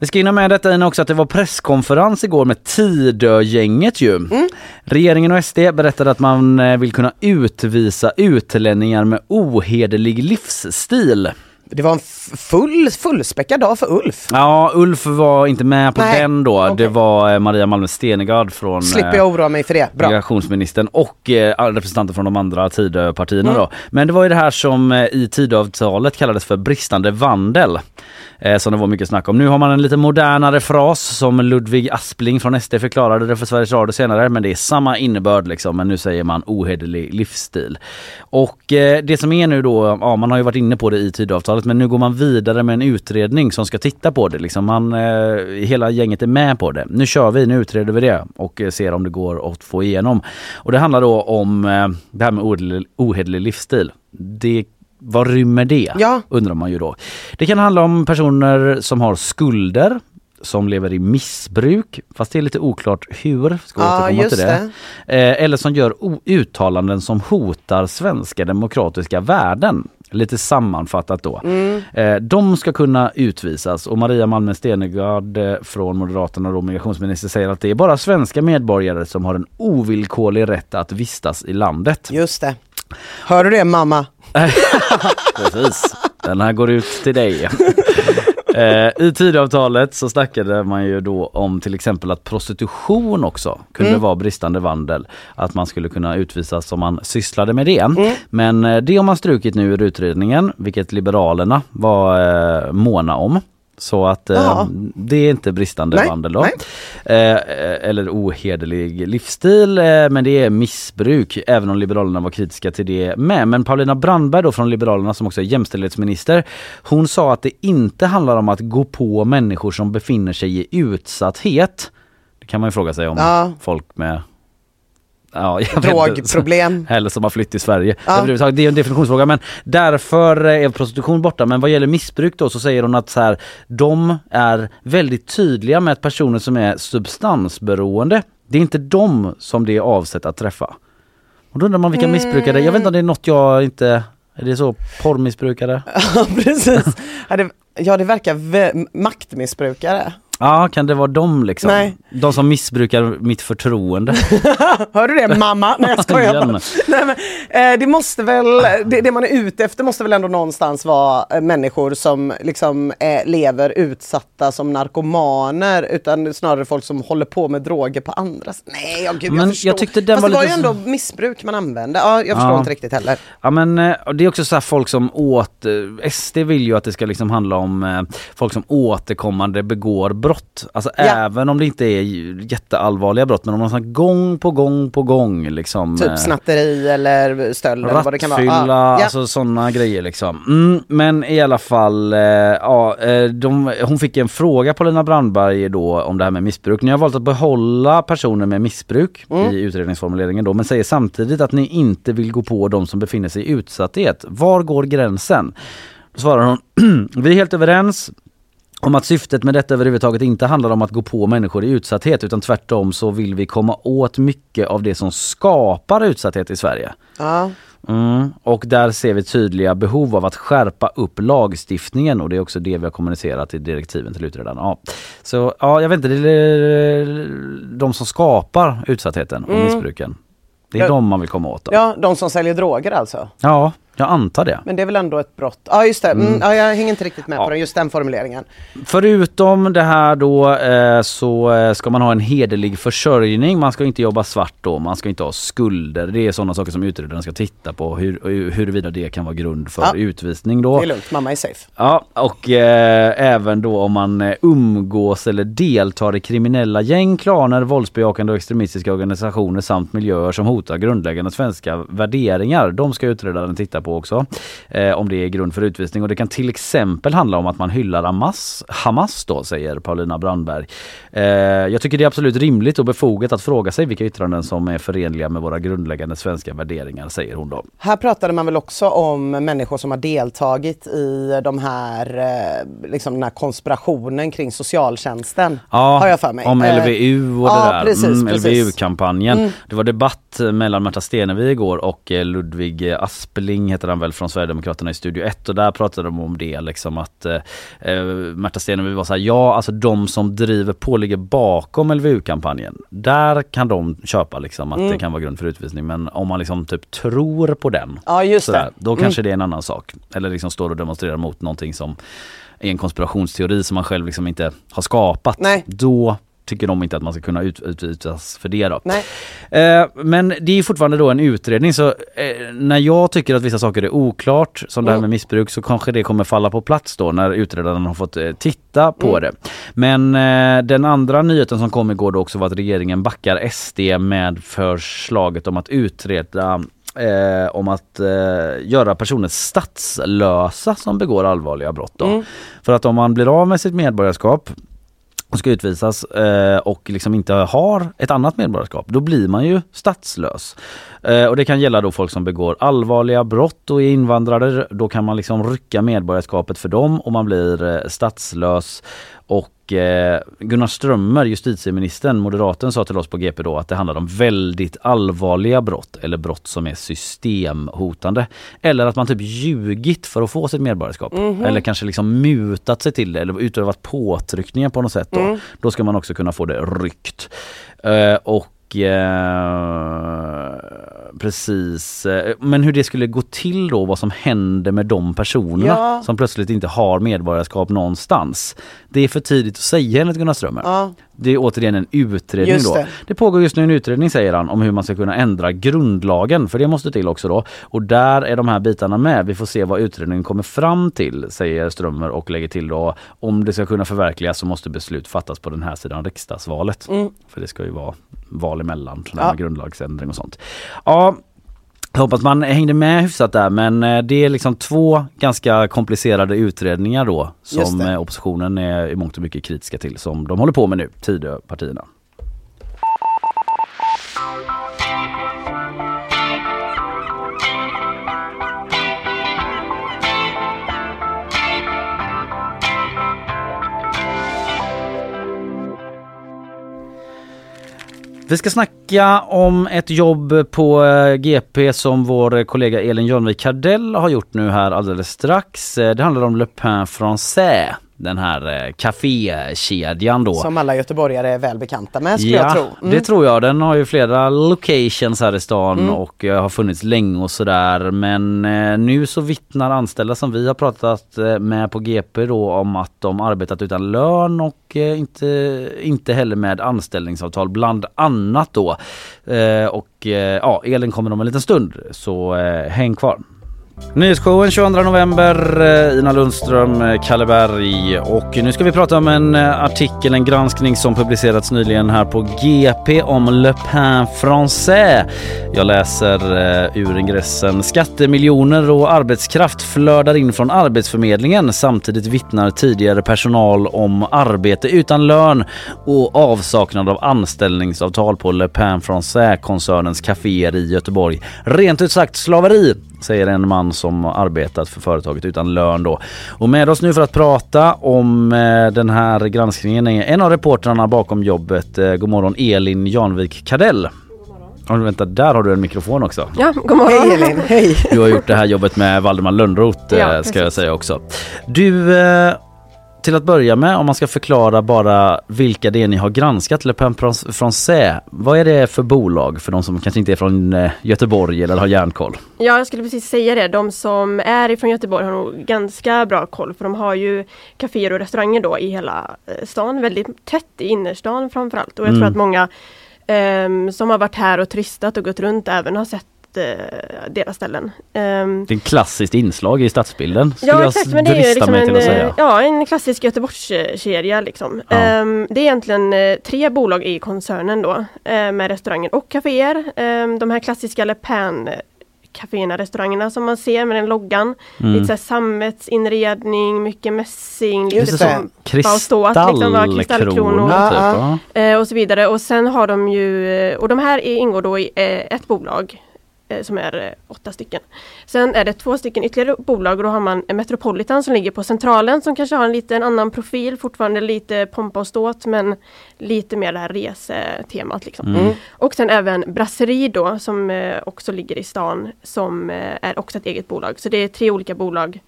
Vi ska hinna med detta in också att det var presskonferens igår med Tidögänget ju. Mm. Regeringen och SD berättade att man eh, vill kunna utvisa utlänningar med ohederlig livsstil. Det var en full, fullspäckad dag för Ulf. Ja, Ulf var inte med på Nej, den då. Det var eh, Maria Malmö Stenergard från Slipper eh, jag oroa mig för det. Bra. migrationsministern och eh, representanter från de andra Tidöpartierna Mm. då. Men det var ju det här som i Tidöavtalet kallades för bristande vandel. Som det var mycket snack om. Nu har man en lite modernare fras som Ludvig Aspling från SD förklarade det för Sveriges Radio senare. Men det är samma innebörd liksom. Men nu säger man ohederlig livsstil. Och det som är nu då, ja man har ju varit inne på det i Tidöavtalet men nu går man vidare med en utredning som ska titta på det. Liksom man, eh, hela gänget är med på det. Nu kör vi, nu utreder vi det och eh, ser om det går att få igenom. Och det handlar då om eh, det här med ohederlig, livsstil. Det vad rymmer det? Ja. Undrar man ju då. Det kan handla om personer som har skulder, som lever i missbruk, fast det är lite oklart hur. Ska Ja, återkomma till det. Eh, eller som gör uttalanden som hotar svenska demokratiska värden. Lite sammanfattat då. Mm. Eh, de ska kunna utvisas och Maria Malmö Stenergard eh, från Moderaterna och migrationsminister säger att det är bara svenska medborgare som har en ovillkorlig rätt att vistas i landet. Just det. Hör du det mamma? Precis, den här går ut till dig. Eh, I Tidöavtalet så snackade man ju då om till exempel att prostitution också kunde Mm. vara bristande vandel. Att man skulle kunna utvisas om man sysslade med det. Mm. Men eh, det har man strukit nu ur utredningen, vilket Liberalerna var eh, måna om. Så att eh, det är inte bristande Nej, vandel då. nej. Eh, eller ohederlig livsstil, eh, men det är missbruk, även om Liberalerna var kritiska till det med. Men Paulina Brandberg då från Liberalerna som också är jämställdhetsminister, hon sa att det inte handlar om att gå på människor som befinner sig i utsatthet. Det kan man ju fråga sig om Ja. folk med Ja, drogproblem. Eller som har flytt till Sverige. Ja. Det är en definitionsfråga men därför är prostitution borta. Men vad gäller missbruk då så säger hon att så här, de är väldigt tydliga med att personer som är substansberoende, det är inte de som det är avsett att träffa. Och då undrar man vilka Mm. missbrukare, jag vet inte om det är något jag inte, är det så porrmissbrukare? Ja precis. Ja det, ja, det verkar maktmissbrukare. Ja, kan det vara de liksom? Nej. De som missbrukar mitt förtroende. Hör du det mamma? Nej jag skojar bara. Nej, men, eh, det måste väl, det, det man är ute efter måste väl ändå någonstans vara eh, människor som liksom eh, lever utsatta som narkomaner utan snarare folk som håller på med droger på andra s- Nej, ja, gud, Men jag förstår. jag tyckte den Fast var det var ju så- ändå missbruk man använde. Ja, jag förstår Ja. inte riktigt heller. Ja men eh, det är också så här folk som åt, eh, SD vill ju att det ska liksom handla om folk som återkommande begår brott. Alltså Ja. även om det inte är jätteallvarliga brott men om man så gång på gång på gång liksom. eh, Typ snatteri eller stöld eller vad det kan vara. Rattfylla, Ja, ja. alltså sådana grejer liksom. Mm, men i alla fall, eh, ja, eh, de, hon fick en fråga på Lina Brandberg då om det här med missbruk. Ni har valt att behålla personer med missbruk Mm. i utredningsformuleringen då, men säger samtidigt att ni inte vill gå på de som befinner sig i utsatthet. Var går gränsen? Då svarar hon, vi är helt överens om att syftet med detta överhuvudtaget inte handlar om att gå på människor i utsatthet utan tvärtom så vill vi komma åt mycket av det som skapar utsatthet i Sverige. Ja. Mm. Och där ser vi tydliga behov av att skärpa upp lagstiftningen och det är också det vi har kommunicerat i direktiven till utredaren. Ja. Så ja, jag vet inte, det är de som skapar utsattheten och Mm. missbruken. Det är Ja. de man vill komma åt. Då. ja, de som säljer droger alltså. ja, jag antar det. Men det är väl ändå ett brott? Ja just det, mm. Mm. Ja, jag hänger inte riktigt med Ja. på den, just den formuleringen. Förutom det här då eh, så eh, ska man ha en hederlig försörjning. Man ska inte jobba svart då, man ska inte ha skulder. Det är sådana saker som utredaren ska titta på hur, huruvida det kan vara grund för Ja. utvisning då. Det är lugnt, mamma är safe. Ja, och eh, även då om man eh, umgås eller deltar i kriminella gäng, klaner, våldsbejakande och extremistiska organisationer samt miljöer som hotar grundläggande svenska värderingar. De ska utredaren titta på också. Eh, om det är grund för utvisning. Och det kan till exempel handla om att man hyllar Hamas, Hamas då, säger Paulina Brandberg. Eh, jag tycker det är absolut rimligt och befogat att fråga sig vilka yttranden som är förenliga med våra grundläggande svenska värderingar, säger hon då. Här pratade man väl också om människor som har deltagit i de här, eh, liksom den här konspirationen kring socialtjänsten. Ja, har jag för mig. om Eh, LVU och ja, det där. precis, mm. LVU-kampanjen. Mm. Det var debatt mellan Märta Stenevi igår och eh, Ludvig Aspling heter han väl från Sverigedemokraterna i Studio 1 och där pratade de om det liksom att eh, eh, Märta Stenevi var så här, ja alltså de som driver på ligger bakom LVU-kampanjen. Där kan de köpa liksom att Mm. det kan vara grund för utvisning men om man liksom typ tror på den Ja just sådär, det. då Mm. kanske det är en annan sak. Eller liksom står och demonstrerar mot någonting som är en konspirationsteori som man själv liksom inte har skapat. Nej. Då tycker de inte att man ska kunna ut, utvisas för det då. Nej. Eh, men det är fortfarande då en utredning så eh, när jag tycker att vissa saker är oklart som det här Mm. med missbruk så kanske det kommer falla på plats då när utredaren har fått eh, titta på Mm. det. Men eh, den andra nyheten som kom igår då också var att regeringen backar SD med förslaget om att utreda Eh, om att eh, göra personer statslösa som begår allvarliga brott. Då. Mm. För att om man blir av med sitt medborgarskap och ska utvisas eh, och liksom inte har ett annat medborgarskap, då blir man ju statslös. Eh, och det kan gälla då folk som begår allvarliga brott och är invandrare. Då kan man liksom rycka medborgarskapet för dem och man blir eh, statslös. Och eh, Gunnar Strömmer, justitieministern, moderaten, sa till oss på GP då att det handlar om väldigt allvarliga brott eller brott som är systemhotande. Eller att man typ ljugit för att få sitt medborgarskap. Mhm. Eller kanske liksom mutat sig till det eller utövat påtryckningar på något sätt. Då, Mm. då ska man också kunna få det ryckt. Eh, och eh, precis, eh, men hur det skulle gå till då, vad som händer med de personerna Ja. som plötsligt inte har medborgarskap någonstans. Det är för tidigt att säga enligt Gunnar Strömmer. Ja. Det är återigen en utredning Just då. det. Det. pågår just nu en utredning säger han om hur man ska kunna ändra grundlagen för det måste till också då. Och där är de här bitarna med. Vi får se vad utredningen kommer fram till säger Strömmer och lägger till då om det ska kunna förverkligas så måste beslut fattas på den här sidan riksdagsvalet. Mm. För det ska ju vara val emellan, Ja. grundlagsändring och sånt. Ja, jag hoppas man hängde med hyfsat där men eh, det är liksom två ganska komplicerade utredningar då som eh, oppositionen är i mångt och mycket kritiska till som de håller på med nu, Tidöpartierna. Vi ska snacka om ett jobb på eh, GP som vår kollega Elin Jönvik Kardell har gjort nu här alldeles strax. Eh, det handlar om Le Pain Français, den här eh, kafékedjan då. Som alla göteborgare är väl bekanta med skulle jag tro. Mm. det tror jag. Den har ju flera locations här i stan Mm. och eh, har funnits länge och sådär. Men eh, nu så vittnar anställda som vi har pratat med på GP då om att de arbetat utan lön och inte, inte heller med anställningsavtal bland annat då. Och ja, Elin kommer om en liten stund så häng kvar. Nyhetsshowen 22 november, eh, Ina Lundström, eh, Kalle Berg och nu ska vi prata om en eh, artikel, en granskning som publicerats nyligen här på GP om Le Pen Français. Jag läser ur ingressen. Skattemiljoner och arbetskraft flödar in från Arbetsförmedlingen. Samtidigt vittnar tidigare personal om arbete utan lön och avsaknad av anställningsavtal på Le Pen Français-koncernens kaféer i Göteborg. Rent ut sagt slaveri säger en man som arbetat för företaget utan lön då. Och med oss nu för att prata om eh, den här granskningen är en av reportrarna bakom jobbet. Eh, god morgon Elin Janvik Kardell. Oh, vänta, där har du en mikrofon också. Ja, god morgon. Hej Elin, hej! Du har gjort det här jobbet med Valdemar Lönnroth eh, Ja, ska precis. jag säga också. Du, eh, till att börja med om man ska förklara bara vilka det är ni har granskat, Le Pen Français. Vad är det för bolag för de som kanske inte är från eh, Göteborg eller har järnkoll? Ja, jag skulle precis säga det. De som är ifrån Göteborg har nog ganska bra koll för de har ju kaféer och restauranger då i hela eh, stan. Väldigt tätt i innerstan framförallt. Och jag Mm. tror att många ehm, som har varit här och turistat och gått runt även har sett deras ställen. Ehm, Det är ett klassiskt inslag i stadsbilden skulle Ja jag exakt, men det är liksom mig till att en, säga. eh, ja, en klassisk Göteborgskedja. Liksom. Ja. Ehm, det är egentligen eh, tre bolag i koncernen då eh, med restauranger och kaféer. Ehm, de här klassiska Le Pen kaféerna, restaurangerna som man ser med den loggan. Mm. Lite såhär sammetsinredning, mycket mässing, lite som liksom Kristallkronor kristallkronor. typ. Ja. Eh, och så vidare. Och sen har de ju, eh, och de här är- ingår då i eh, ett bolag eh, som är eh, åtta stycken. Sen är det två stycken ytterligare bolag och då har man Metropolitan som ligger på Centralen som kanske har en lite en annan profil, fortfarande lite pompa och ståt men lite mer det här resetemat. Liksom. Mm. Och sen även Brasserie då som eh, också ligger i stan som eh, är också ett eget bolag. Så det är tre olika bolag.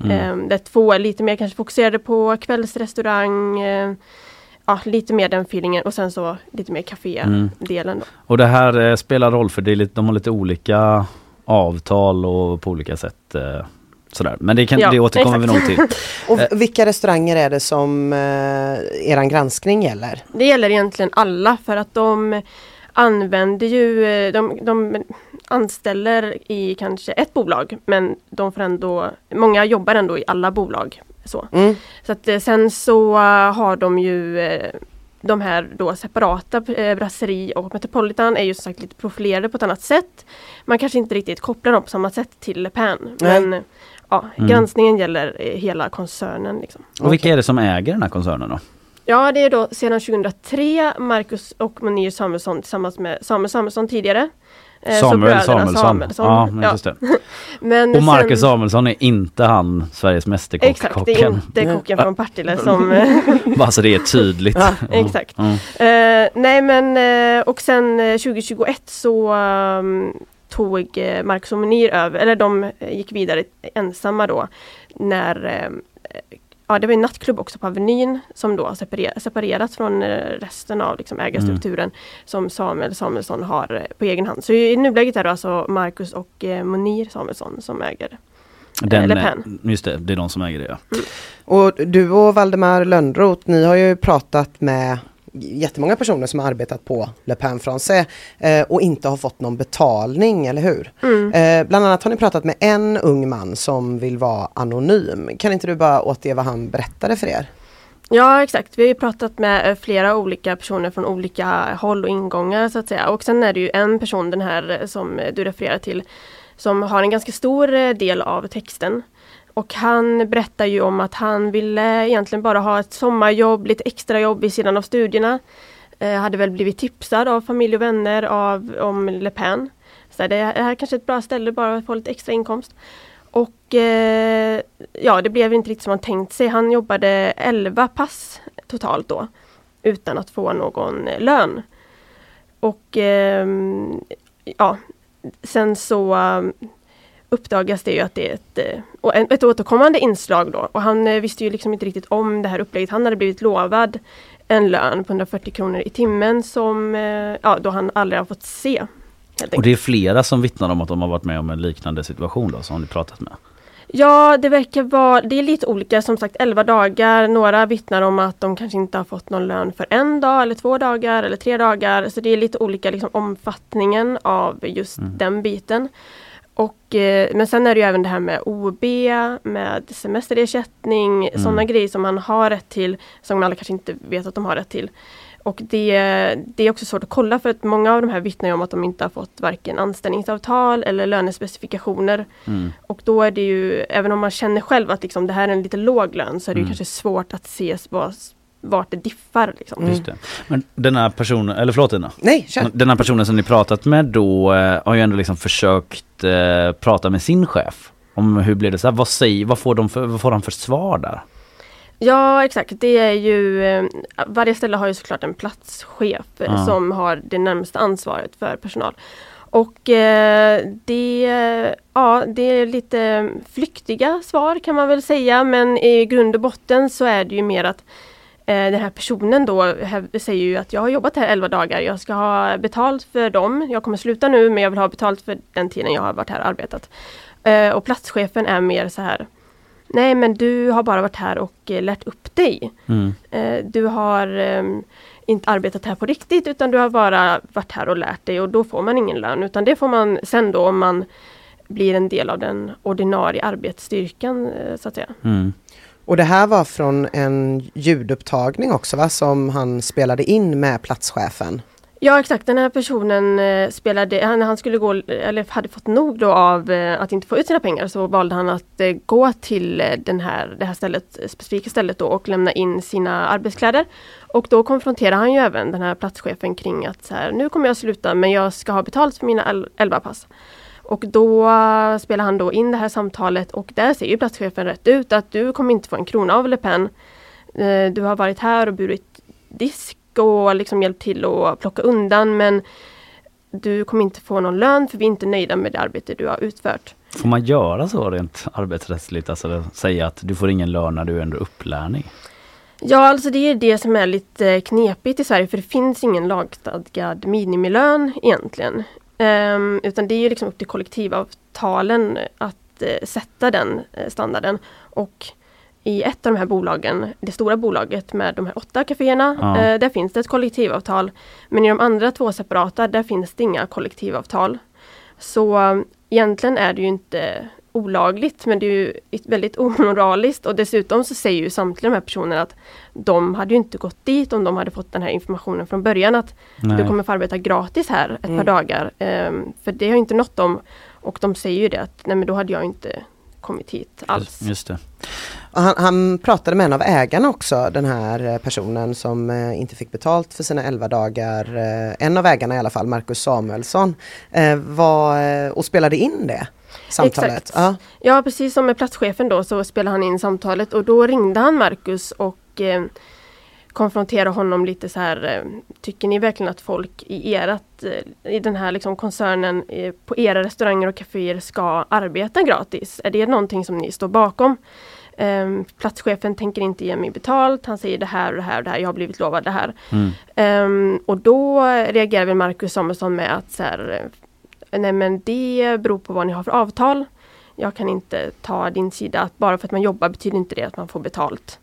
Mm. Eh, där två är lite mer kanske fokuserade på kvällsrestaurang, eh, ja, lite mer den feelingen och sen så lite mer kafédelen. Då. Och det här eh, spelar roll för det är lite, de har lite olika avtal och på olika sätt eh, sådär. Men det, kan, Ja, det återkommer vi nog exakt. till. Och vilka restauranger är det som eh, eran granskning gäller? Det gäller egentligen alla för att de använder ju, eh, de, de anställer i kanske ett bolag men de får ändå, många jobbar ändå i alla bolag. Så, Mm. så att eh, sen så eh, har de ju de här då separata eh, Brasserie och Metropolitan är ju som sagt lite profilerade på ett annat sätt. Man kanske inte riktigt kopplar dem på samma sätt till Le Pen. Nej. Men ja, Mm. granskningen gäller hela koncernen. Liksom. Och vilka är det som äger den här koncernen då? Ja, det är då sedan 2003 Marcus och Monir Samuelsson tillsammans med Samuel Samuelsson tidigare. Eh, Samuel bröderna Samuelsson. Ja, men just det. Men Och Marcus sen- Samuelsson är inte han Sveriges mästerkock. Exakt, det är kocken. inte kocken från Partille som... Bara så det är tydligt. Ja, exakt. Mm. Eh, nej men eh, och sen eh, 2021 så ehm, tog Marcus och Monir över, eller de gick vidare ensamma då när eh, Ja det var en nattklubb också på Avenyn som då har separer- separerats från eh, resten av liksom, ägarstrukturen som Samuel Samuelsson har eh, på egen hand. Så i nuläget är det alltså Marcus och eh, Monir Samuelsson som äger. Den, Le eh, Pen. just det, det är de som äger det ja. Och du och Valdemar Lönnroth, ni har ju pratat med jättemånga personer som har arbetat på Le Pen Français eh, och inte har fått någon betalning, eller hur? Mm. Eh, bland annat har ni pratat med en ung man som vill vara anonym. Kan inte du bara återge vad han berättade för er? Ja exakt, vi har pratat med eh, flera olika personer från olika håll och ingångar så att säga. Och sen är det ju en person, den här eh, som du refererar till, som har en ganska stor eh, del av texten. Och han berättar ju om att han ville egentligen bara ha ett sommarjobb, lite extrajobb vid sidan av studierna. Eh, hade väl blivit tipsad av familj och vänner av, om Le Pen. Så det här är kanske ett bra ställe bara att få lite extra inkomst. Och eh, ja, det blev inte riktigt som han tänkt sig. Han jobbade 11 pass totalt då utan att få någon eh, lön. och eh, ja, sen så uppdagas det ju att det är ett, eh, ett återkommande inslag då. Och han eh, visste ju liksom inte riktigt om det här upplägget. Han hade blivit lovad en lön på 140 kronor i timmen som eh, ja, då han aldrig har fått se. Och det är flera som vittnar om att de har varit med om en liknande situation då, som ni pratat med? Ja, det verkar vara, det är lite olika, som sagt 11 dagar. Några vittnar om att de kanske inte har fått någon lön för en dag eller två dagar eller tre dagar. Så det är lite olika liksom, omfattningen av just den biten. Och, eh, men sen är det ju även det här med OB, med semesterersättning, Mm. sådana grejer som man har rätt till, som alla kanske inte vet att de har rätt till. Och det, det är också svårt att kolla för att många av de här vittnar om att de inte har fått varken anställningsavtal eller lönespecifikationer. Mm. Och då är det ju, även om man känner själv att liksom, det här är en lite låg lön, så är det Mm. kanske svårt att se vad, vart det diffar. Liksom. Just det. Men den här personen, eller förlåt Ina. Nej, kör. Den här personen som ni pratat med då eh, har ju ändå liksom försökt eh, prata med sin chef. Om hur blir det så här, vad, säger, vad, får de för, vad får de för svar där? Ja exakt, det är ju eh, Varje ställe har ju såklart en platschef Ja. som har det närmsta ansvaret för personal. Och eh, det, ja, det är lite flyktiga svar kan man väl säga men i grund och botten så är det ju mer att eh, den här personen då säger ju att jag har jobbat här 11 dagar, jag ska ha betalt för dem. Jag kommer sluta nu men jag vill ha betalt för den tiden jag har varit här och arbetat. Eh, och platschefen är mer så här Nej men du har bara varit här och eh, lärt upp dig. Mm. Eh, du har ehm, inte arbetat här på riktigt utan du har bara varit här och lärt dig och då får man ingen lön utan det får man sen då om man blir en del av den ordinarie arbetsstyrkan eh, så att säga. Mm. Och det här var från en ljudupptagning också va, som han spelade in med platschefen. Ja exakt, den här personen eh, spelade, han, han skulle gå, eller hade fått nog då av eh, att inte få ut sina pengar så valde han att eh, gå till eh, den här, det här stället, eh, specifika stället då och lämna in sina arbetskläder. Och då konfronterar han ju även den här platschefen kring att så här, nu kommer jag sluta men jag ska ha betalt för mina el- 11 pass. Och då spelar han då in det här samtalet och där ser ju platschefen rätt ut att du kommer inte få en krona av Le Pen. Eh, Du har varit här och burit disk och liksom hjälpt till att plocka undan men du kommer inte få någon lön för vi är inte nöjda med det arbete du har utfört. Får man göra så rent arbetsrättsligt? Alltså säga att du får ingen lön när du är under upplärning? Ja, alltså det är det som är lite knepigt i Sverige för det finns ingen lagstadgad minimilön egentligen. Ehm, utan det är ju liksom upp till kollektivavtalen att eh, sätta den eh, standarden. Och i ett av de här bolagen, det stora bolaget med de här åtta kaféerna, Ja. eh, där finns det ett kollektivavtal. Men i de andra två separata, där finns det inga kollektivavtal. Så egentligen är det ju inte olagligt men det är ju väldigt omoraliskt och dessutom så säger ju samtliga de här personerna att de hade ju inte gått dit om de hade fått den här informationen från början att Nej. du kommer få arbeta gratis här ett Mm. par dagar. Ehm, för det har ju inte nått dem och de säger ju det att nej men då hade jag inte kommit hit alls. Just det. Han, han pratade med en av ägarna också, den här eh, personen som eh, inte fick betalt för sina 11 dagar. Eh, en av ägarna i alla fall, Marcus Samuelsson, eh, var, eh, och spelade in det samtalet. Exakt. Ja. Ja precis som med platschefen då så spelade han in samtalet och då ringde han Marcus och eh, konfronterade honom lite så här. Eh, tycker ni verkligen att folk i erat, eh, i den här liksom koncernen eh, på era restauranger och kaféer ska arbeta gratis? Är det någonting som ni står bakom? Eh, platschefen tänker inte ge mig betalt. Han säger det här och det här och det här. Jag har blivit lovad det här. Mm. Ehm, och då reagerar väl Marcus Samuelsson med att så här, nej men det beror på vad ni har för avtal. Jag kan inte ta din sida. Att bara för att man jobbar betyder inte det att man får betalt.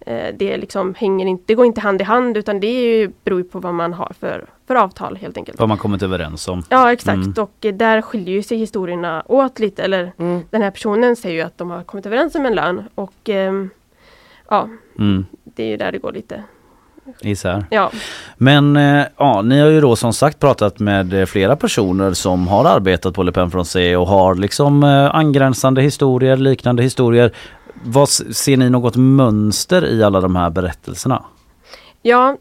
Eh, det liksom hänger inte, det går inte hand i hand utan det är ju, beror ju på vad man har för, för avtal helt enkelt. Vad man kommit överens om. Ja exakt Mm. och eh, där skiljer ju sig historierna åt lite. Eller den här personen säger ju att de har kommit överens om en lön och ehm, ja, Mm. det är ju där det går lite. Isär. Ja. Men eh, ja, ni har ju då som sagt pratat med eh, flera personer som har arbetat på Le Pen Français och har liksom eh, angränsande historier, liknande historier. Vad, ser ni något mönster i alla de här berättelserna? Ja,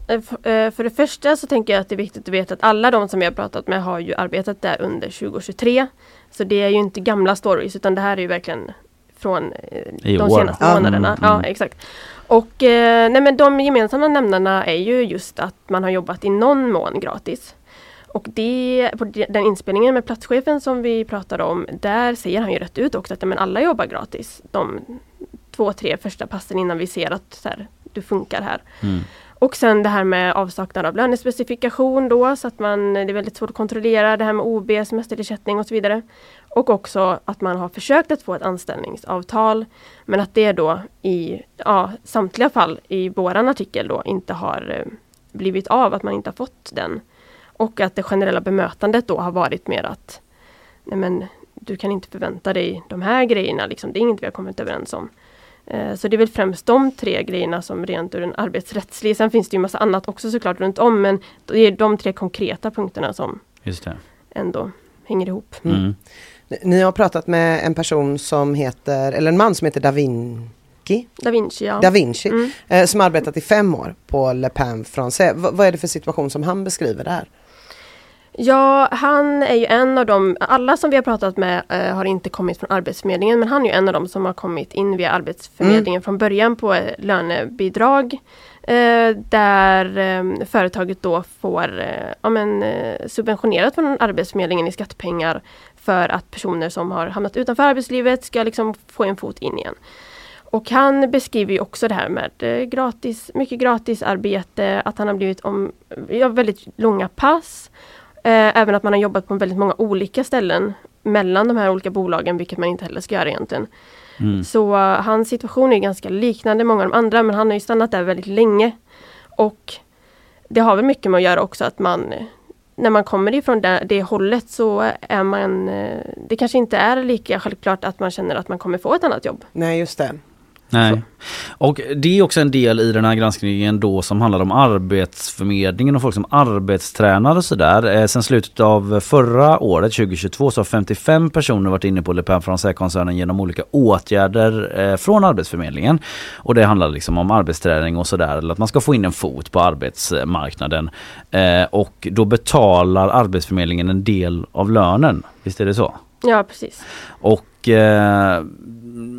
för det första så tänker jag att det är viktigt att veta att alla de som har pratat med har ju arbetat där under 2023. Så det är ju inte gamla stories utan det här är ju verkligen från I de år. senaste Ja. månaderna. Mm, Ja, mm. exakt. Och eh, nej men de gemensamma nämnarna är ju just att man har jobbat i någon mån gratis. Och det, på den inspelningen med platschefen som vi pratade om, där säger han ju rätt ut också att men alla jobbar gratis. De två, tre första passen innan vi ser att så här, du funkar här. Mm. Och sen det här med avsaknad av lönespecifikation då så att man, det är väldigt svårt att kontrollera det här med OB, semesterersättning och så vidare. Och också att man har försökt att få ett anställningsavtal men att det då i ja, samtliga fall i våran artikel då inte har eh, blivit av, att man inte har fått den. Och att det generella bemötandet då har varit mer att nej men du kan inte förvänta dig de här grejerna, liksom. det är inget vi har kommit överens om. Eh, Så det är väl främst de tre grejerna som rent ur en arbetsrättslig, sen finns det ju massa annat också såklart runt om men det är de tre konkreta punkterna som Just det. ändå hänger ihop. Mm. Ni- Ni har pratat med en person som heter, eller en man som heter Da Vinci, Da Vinci ja. da Vinci Mm. eh, som arbetat i fem år på Le Pen Français. V- vad är det för situation som han beskriver där? Ja, han är ju en av dem, alla som vi har pratat med eh, har inte kommit från Arbetsförmedlingen men han är ju en av dem som har kommit in via Arbetsförmedlingen från början på eh, lönebidrag. Eh, där eh, företaget då får eh, ja, men, eh, subventionerat från Arbetsförmedlingen i skattepengar för att personer som har hamnat utanför arbetslivet ska liksom få en fot in igen. Och han beskriver ju också det här med gratis, mycket gratis arbete, att han har blivit om, ja, väldigt långa pass. Eh, även att man har jobbat på väldigt många olika ställen mellan de här olika bolagen, vilket man inte heller ska göra egentligen. Mm. Så eh, hans situation är ganska liknande många av de andra, men han har ju stannat där väldigt länge. Och det har väl mycket med att göra också att man när man kommer ifrån det, det hållet så är man eh, Det kanske inte är lika självklart att man känner att man kommer få ett annat jobb. Nej just det. Nej. Och det är också en del i den här granskningen då som handlar om arbetsförmedlingen och folk som arbetstränar och sådär. Eh, sen slutet av förra året, 2022, så har 55 personer varit inne på Le Pen Français-koncernen genom olika åtgärder eh, från Arbetsförmedlingen. Och det handlar liksom om arbetsträning och sådär, eller att man ska få in en fot på arbetsmarknaden. Eh, och då betalar Arbetsförmedlingen en del av lönen, visst är det så? Ja precis. Och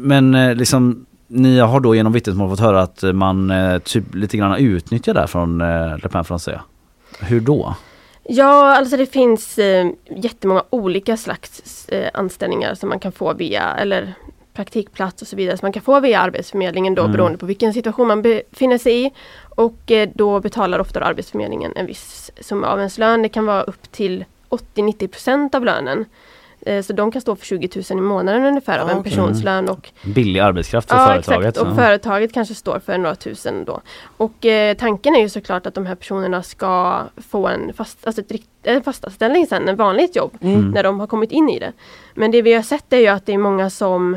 men liksom ni har då genom vittnesmål fått höra att man eh, typ lite grann utnyttjar det från eh, Le Pen Français. Hur då? Ja, alltså det finns eh, jättemånga olika slags eh, anställningar som man kan få via, eller praktikplats och så vidare, som man kan få via Arbetsförmedlingen då Mm. beroende på vilken situation man befinner sig i. Och eh, då betalar ofta då Arbetsförmedlingen en viss summa av ens lön. Det kan vara upp till 80-90% av lönen. Eh, så de kan stå för 20 000 i månaden ungefär av Ah, en okej. persons lön och Billig arbetskraft för Ja företaget. exakt och Ja. företaget kanske står för några tusen då. Och eh, tanken är ju såklart att de här personerna ska få en, fast, alltså ett, rikt- en fastanställning sen, en vanligt jobb, Mm. när de har kommit in i det. Men det vi har sett är ju att det är många som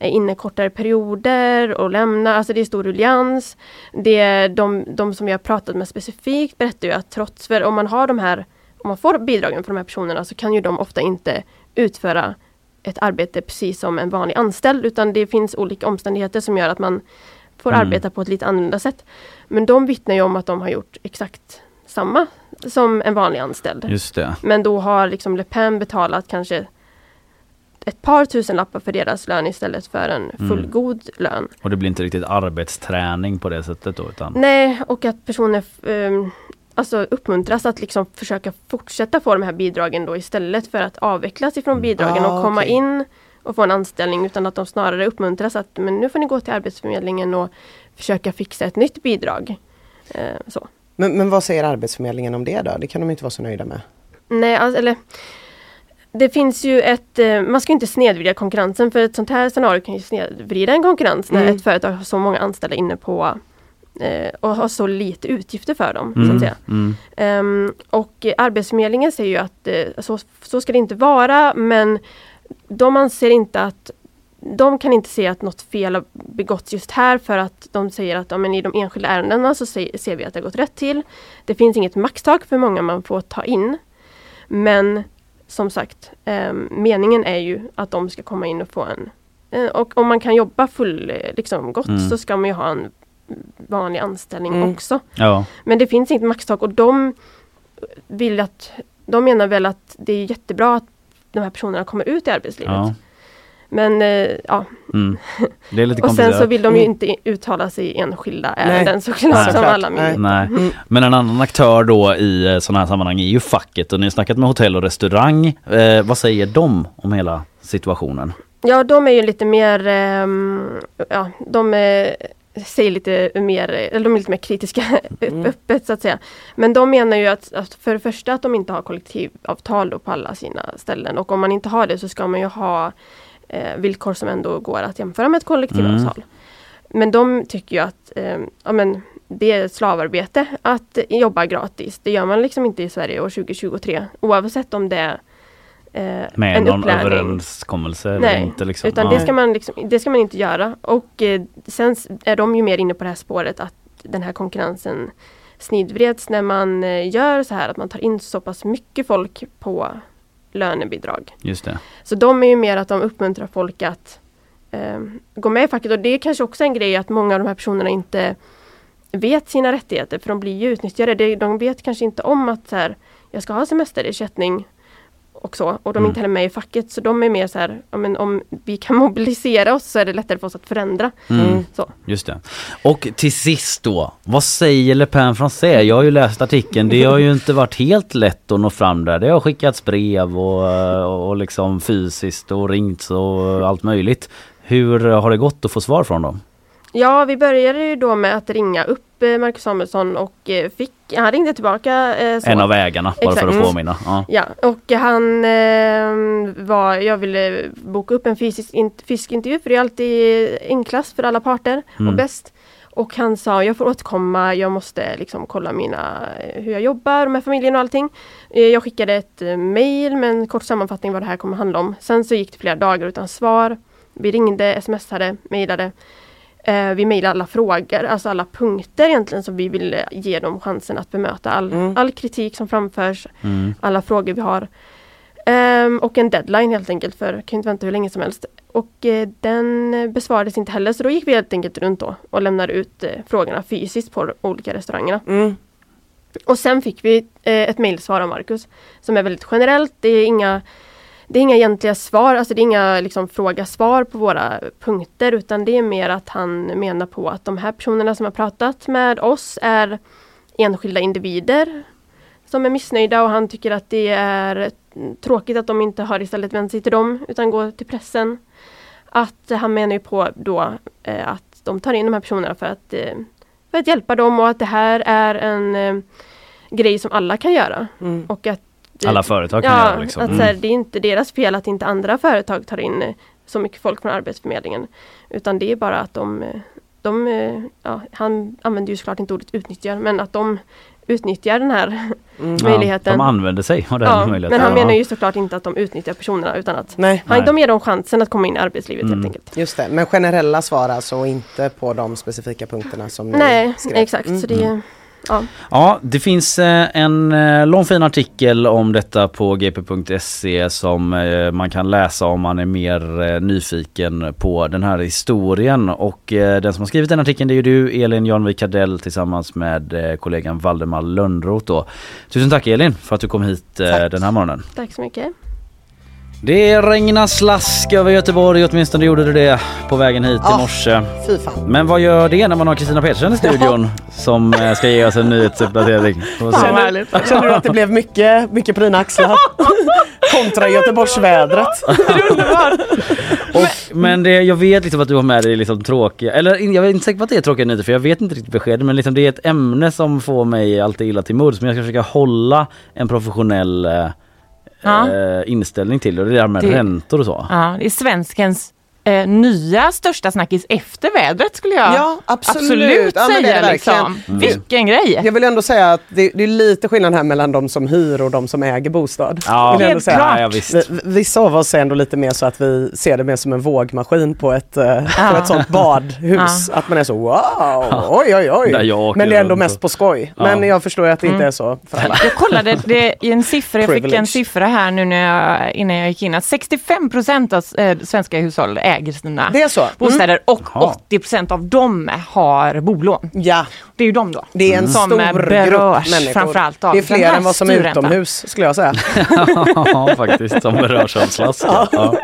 är inne kortare perioder och lämnar, alltså det är stor ruljans. Det är de, de som har pratat med specifikt berättar ju att trots, för om man har de här, om man får bidragen från de här personerna så kan ju de ofta inte utföra ett arbete precis som en vanlig anställd utan det finns olika omständigheter som gör att man får Mm. arbeta på ett lite annorlunda sätt. Men de vittnar ju om att de har gjort exakt samma som en vanlig anställd. Just det. Men då har liksom Le Pen betalat kanske ett par tusen lappar för deras lön istället för en Mm. fullgod lön. Och det blir inte riktigt arbetsträning på det sättet då utan Nej, och att personer um, alltså uppmuntras att liksom försöka fortsätta få de här bidragen då istället för att avvecklas ifrån bidragen Ah, och komma okej. in och få en anställning utan att de snarare uppmuntras att men nu får ni gå till Arbetsförmedlingen och försöka fixa ett nytt bidrag. Eh, så. Men, men vad säger Arbetsförmedlingen om det då? Det kan de inte vara så nöjda med. Nej, alltså, eller det finns ju ett, eh, man ska inte snedvrida konkurrensen för ett sånt här scenario kan ju snedvrida en konkurrens när Mm. ett företag har så många anställda inne på och har så lite utgifter för dem. Så Mm, att säga. mm. Ehm, och eh, Arbetsförmedlingen säger ju att eh, så, så ska det inte vara men de anser inte att de kan inte se att något fel har begåtts just här för att de säger att ja, men i de enskilda ärendena så se, ser vi att det har gått rätt till. Det finns inget maxtak för hur många man får ta in. Men som sagt, ehm, meningen är ju att de ska komma in och få en eh, och om man kan jobba full, eh, liksom gott Mm. så ska man ju ha en vanlig anställning Mm. också. Ja. Men det finns inget maxtak och de vill att De menar väl att det är jättebra att de här personerna kommer ut i arbetslivet. ja. Men eh, ja. Mm. Det är lite Och sen så vill de ju Mm. inte uttala sig i enskilda Nej. ärenden såklart Nej. som alla. Nej. Mm. Men en annan aktör då i sådana här sammanhang är ju facket och ni har snackat med hotell och restaurang. Eh, vad säger de om hela situationen? Ja, de är ju lite mer, ehm, ja, de eh, säger lite mer, eller de är lite mer kritiska Mm. öppet så att säga. Men de menar ju att, att för det första att de inte har kollektivavtal då på alla sina ställen och om man inte har det så ska man ju ha eh, villkor som ändå går att jämföra med ett kollektivavtal. Men de tycker ju att eh, ja, men det är slavarbete att jobba gratis. Det gör man liksom inte i Sverige år 2023 oavsett om det är eh, Med en någon upplärning. överenskommelse eller Nej, inte? Liksom. utan det, ska man liksom, det ska man inte göra. Och eh, sen är de ju mer inne på det här spåret att den här konkurrensen snedvreds när man eh, gör så här att man tar in så pass mycket folk på lönebidrag. Just det. Så de är ju mer att de uppmuntrar folk att eh, gå med i facket och det är kanske också en grej att många av de här personerna inte vet sina rättigheter för de blir ju utnyttjade. De vet kanske inte om att så här, jag ska ha semesterersättning och så och de Mm. inte heller med i facket så de är mer så här, ja, men om vi kan mobilisera oss så är det lättare för oss att förändra. Mm. Så. Just det. Och till sist då, vad säger Le Pen Français? Jag har ju läst artikeln, det har ju inte varit helt lätt att nå fram där. Det har skickats brev och, och liksom fysiskt och ringts och allt möjligt. Hur har det gått att få svar från dem? Ja, vi började ju då med att ringa upp eh, Marcus Samuelsson och eh, fick, han ringde tillbaka. eh, Så. En av ägarna, bara för Exakt. att påminna. Ja. Ja, och han eh, var, jag ville boka upp en fysisk in, fysisk intervju för det är alltid enklast för alla parter Mm. och bäst. Och han sa, jag får återkomma, jag måste liksom kolla mina, hur jag jobbar med familjen och allting. Jag skickade ett mail med en kort sammanfattning vad det här kommer handla om. Sen så gick det flera dagar utan svar. Vi ringde, smsade, mejlade. Eh, vi mejlade alla frågor, alltså alla punkter egentligen som vi ville ge dem chansen att bemöta. All, Mm. all kritik som framförs, Mm. alla frågor vi har. Ehm, och en deadline helt enkelt för jag kan inte vänta hur länge som helst. Och eh, den eh, besvarades inte heller så då gick vi helt enkelt runt då och lämnade ut eh, frågorna fysiskt på de olika restaurangerna. Mm. Och sen fick vi eh, ett mejlsvar av Marcus som är väldigt generellt. Det är inga, det är inga egentliga svar, alltså det är inga liksom, fråga-svar på våra punkter utan det är mer att han menar på att de här personerna som har pratat med oss är enskilda individer som är missnöjda och han tycker att det är tråkigt att de inte har istället vänt sig till dem utan går till pressen. Att han menar ju på då eh, att de tar in de här personerna för att, eh, för att hjälpa dem och att det här är en eh, grej som alla kan göra. Mm. Och att Alla företag kan ja, göra liksom. att Mm. så här, det är inte deras fel att inte andra företag tar in eh, så mycket folk från Arbetsförmedlingen. Utan det är bara att de, eh, de eh, ja, han använder ju såklart inte ordet utnyttjar, men att de utnyttjar den här Mm. möjligheten. Ja, de använder sig av den Ja, möjligheten. men han Ja. menar ju såklart inte att de utnyttjar personerna utan att Nej. han, Nej. de ger dem chansen att komma in i arbetslivet Mm. helt enkelt. Just det, men generella svar alltså och inte på de specifika punkterna som ni Nej, skrev. exakt. Mm. Så det, ja. Ja, det finns eh, en eh, lång fin artikel om detta på gp.se som eh, man kan läsa om man är mer nyfiken på den här historien. Och den som har skrivit den artikeln det är ju du, Elin Janvik Kardell tillsammans med kollegan Valdemar Lönnroth då. Tusen tack Elin för att du kom hit Tack. den här morgonen. Tack så mycket. Det regnar slask över Göteborg, åtminstone gjorde det det på vägen hit i Ja. morse. Fan. Men vad gör det när man har Kristina Petersen i studion som eh, ska ge oss en nyhetsuppdatering? Känner, känner du att det blev mycket, mycket på dina axlar? Kontra Göteborgsvädret. Och, men det, jag vet liksom att du har med dig liksom tråkiga, eller jag är inte säker på att det är tråkiga nyheter för jag vet inte riktigt beskedet men liksom det är ett ämne som får mig alltid illa till mods men jag ska försöka hålla en professionell eh, Ja. eh, inställning till det och det där med Det- räntor och så. Ja, det är svenskens eh, nya största snackis efter vädret skulle jag Ja, absolut. Ja, men det är säga. det liksom. verkligen. Vilken grej! Jag vill ändå säga att det, det är lite skillnad här mellan de som hyr och de som äger bostad. Ja, Vill Helt säga. klart. ja, visst. Vi- Vissa av oss är ändå lite mer så att vi ser det mer som en vågmaskin på ett, eh, på Ja. ett sånt badhus. Att man är så wow, oj oj oj. Åker Men det är ändå mest på skoj. Ja. Men jag förstår ju att det inte Mm. är så för alla. Jag kollade det i en siffra, jag fick en siffra här nu när jag, innan jag gick in att 65 procent av eh, svenska hushåll äger sina Det är så? Mm. bostäder och Jaha. 80% av dem har bolån. Ja, Det är ju de då. det är en Som, stor grupp berörs människor. framförallt av det är fler än vad som är utomhus skulle jag säga. ja faktiskt, som berörs av slaska. Ja.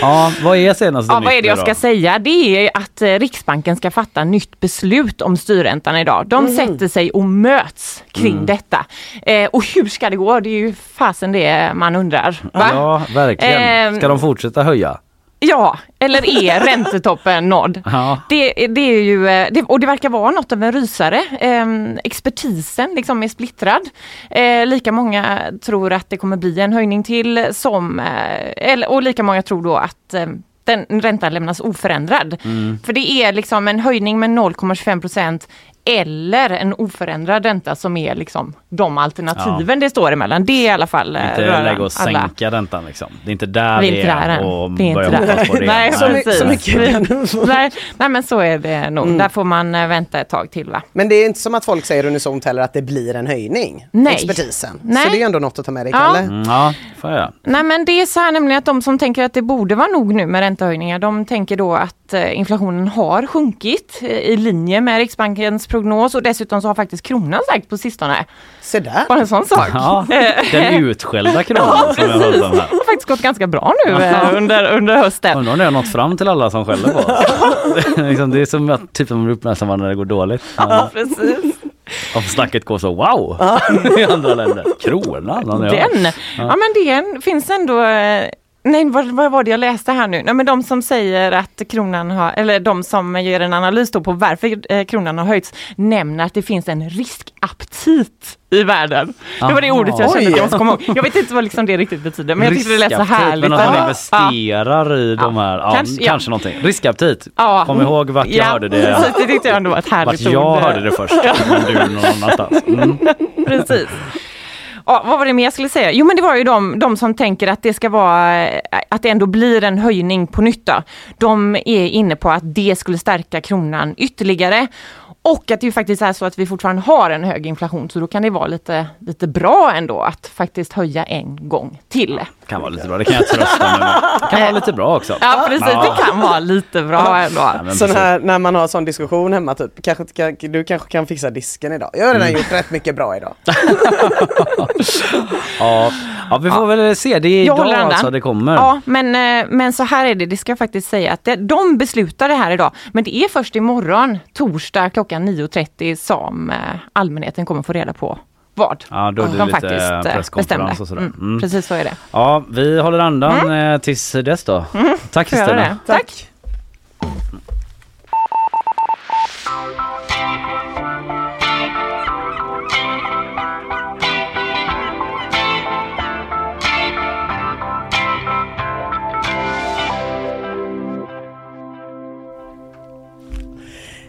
ja, vad är senaste Ja, vad är nytt det jag ska då? säga? Det är att eh, Riksbanken ska fatta nytt beslut om styrräntan idag. De Mhm. sätter sig och möts kring Mm. detta. Eh, och hur ska det gå? Det är ju fasen det man undrar. Va? Ja, verkligen. Ska de fortsätta höja? Ja, eller är räntetoppen nådd? Ja. Det, det är ju, eh, det, och det verkar vara något av en rysare. Eh, expertisen liksom är splittrad. Eh, lika många tror att det kommer bli en höjning till som, eh, eller, och lika många tror då att eh, den räntan lämnas oförändrad. Mm. För det är liksom en höjning med 0,25 procent eller en oförändrad ränta som är liksom de alternativen det står emellan. Det är i alla fall eh, Inte röran läge att alla. sänka räntan liksom. Det är inte där Vi är inte där och är inte där. hoppas på det. Nej, Så, precis. så mycket nej, nej men så är det nog. Mm. Där får man eh, vänta ett tag till va. Men det är inte som att folk säger unisont heller att det blir en höjning. Nej. Expertisen. Nej. Så det är ändå något att ta med dig, Ja. Kalle. Mm, ja, får jag. Nej men det är så här nämligen att de som tänker att det borde vara nog nu med räntehöjningar, de tänker då att eh, inflationen har sjunkit eh, i linje med Riksbankens prognos och dessutom så har faktiskt kronan stärkt på sistone. Se där. Bara en sån sak. Ja, Eh, den utskällda kronan som jag hörde om här. Det har faktiskt gått ganska bra nu eh, under, under hösten. Undrar om det har nått fram till alla som skäller på oss. liksom, det är som att typ de blir uppmärksamma när det går dåligt. Ja. Precis. Om snacket går så wow i andra länder. Kronan. Den, ja men det finns ändå eh, Nej, vad, vad var det jag läste här nu? Nej, men de som säger att kronan har, eller de som ger en analys då på varför eh, kronan har höjts, nämner att det finns en riskaptit i världen. Det var det Aha. ordet jag kände att jag måste komma ihåg. Jag vet inte vad liksom det riktigt betyder, men jag tyckte det lät så Riskaptit, härligt. Men att man Ja. investerar i de här, ja, Kanske- kanske, ja. någonting. Riskaptit. Ja. Kom ihåg vart jag Ja, hörde det. precis, det tyckte jag ändå var ett Vart härligt jag ord. hörde det först, men du någon annanstans. Mm. Precis. Ja, vad var det mer jag skulle säga? Jo men det var ju de, de som tänker att det ska vara, att det ändå blir en höjning på nytt. De är inne på att det skulle stärka kronan ytterligare. Och att det ju faktiskt är så att vi fortfarande har en hög inflation så då kan det vara lite, lite bra ändå att faktiskt höja en gång till. Kan vara lite bra, det kan jag trösta med. Kan vara lite bra också. Ja precis, det kan vara lite bra ändå. Ja, precis. här, när man har sån diskussion hemma, typ, kanske, kan, du kanske kan fixa disken idag. Jag har redan Mm. gjort rätt mycket bra idag. Ja. ja, vi får väl se. Det är Jag idag alltså det kommer. Ja, men, eh, men så här är det, det ska jag faktiskt säga att det, de beslutar det här idag. Men det är först imorgon, torsdag klockan 9.30 som eh, allmänheten kommer få reda på vad Ja, då är det de lite faktiskt eh, bestämde. och sådär. Mm, Mm. Precis så är det. Ja, vi håller andan eh, tills dess då. Tack jag göra Kristina. Tack.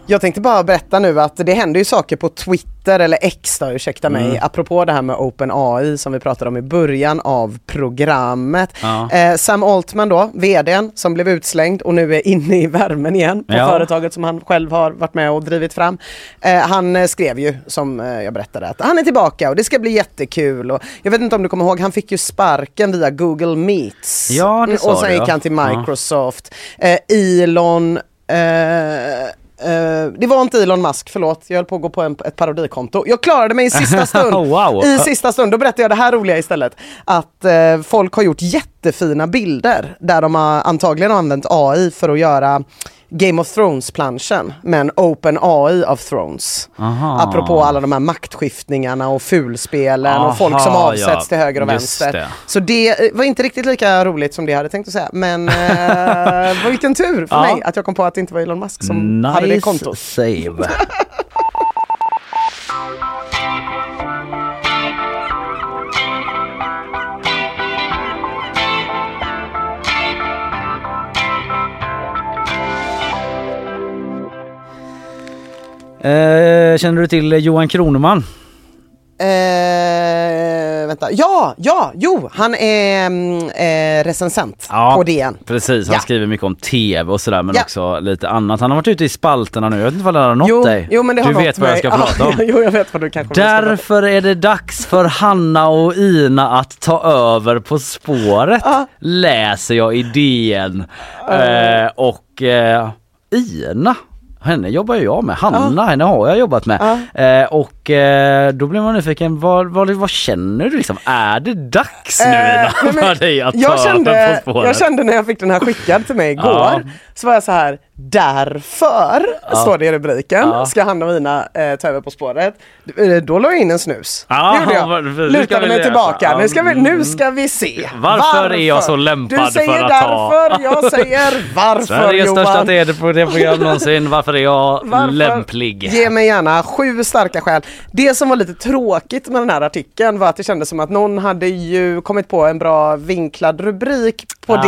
Jag tänkte bara berätta nu att det händer ju saker på Twitter, eller X då, ursäkta mig, Mm. apropå det här med OpenAI som vi pratade om i början av programmet. Ja. Eh, Sam Altman då, vdn som blev utslängd och nu är inne i värmen igen på Ja. företaget som han själv har varit med och drivit fram. Eh, han eh, skrev ju, som eh, jag berättade, att han är tillbaka och det ska bli jättekul. Och jag vet inte om du kommer ihåg, han fick ju sparken via Google Meets. Ja, det Mm, sa Och sen gick ja. han till Ja. Microsoft. Eh, Elon eh, eh, det var inte Elon Musk, förlåt. Jag höll på att gå på en, ett parodikonto. Jag klarade mig i sista stund. Wow. I sista stund, då berättade jag det här roliga istället. Att eh, folk har gjort jättefina bilder där de har antagligen använt AI för att göra Game of Thrones-planschen med en Open AI of Thrones. Aha. Apropå alla de här maktskiftningarna och fulspelen och folk som Aha, avsätts ja. till höger och Just vänster. det. Så det eh, var inte riktigt lika roligt som det jag hade tänkt att säga. Men eh, vilken tur för Ja. mig att jag kom på att det inte var Elon Musk som hade det kontot. save. Eh, känner du till Johan Kroneman? Eh, vänta. Ja, ja, jo, han är mm, eh, recensent på DN. Precis, han Ja. skriver mycket om tv och sådär men Ja. också lite annat. Han har varit ute i spalterna nu, jag vet inte vad det har nått Jo, dig? jo, men det har du vet vad jag mig. ska prata om. Ja, jo, jag vet vad du kanske. Därför är det dags för Hanna och Ina att ta över På spåret. Läser jag i DN. Eh, och eh, Ina, henne jobbar jag med. Hanna, henne har jag jobbat med. Eh, och eh, då blir man nyfiken, vad, vad, vad känner du liksom? Är det dags nu Eh, nej, men dig att jag ta kände, jag kände när jag fick den här skickad till mig igår, Ja. så var jag så här, därför, Ja. står det i rubriken, Ja. ska Hanna och Ina eh, ta över På spåret. Eh, Då la jag in en snus. Ja, det gjorde jag. Lutade mig tillbaka. Ja, Nu ska vi, mm. nu ska vi se. Varför är jag så lämpad Du säger för att ta- därför, jag säger varför Sveriges Johan. största TV-program någonsin. Varför är jag Varför? lämplig? Ge mig gärna sju starka skäl. Det som var lite tråkigt med den här artikeln var att det kändes som att någon hade ju kommit på en bra vinklad rubrik på Ja.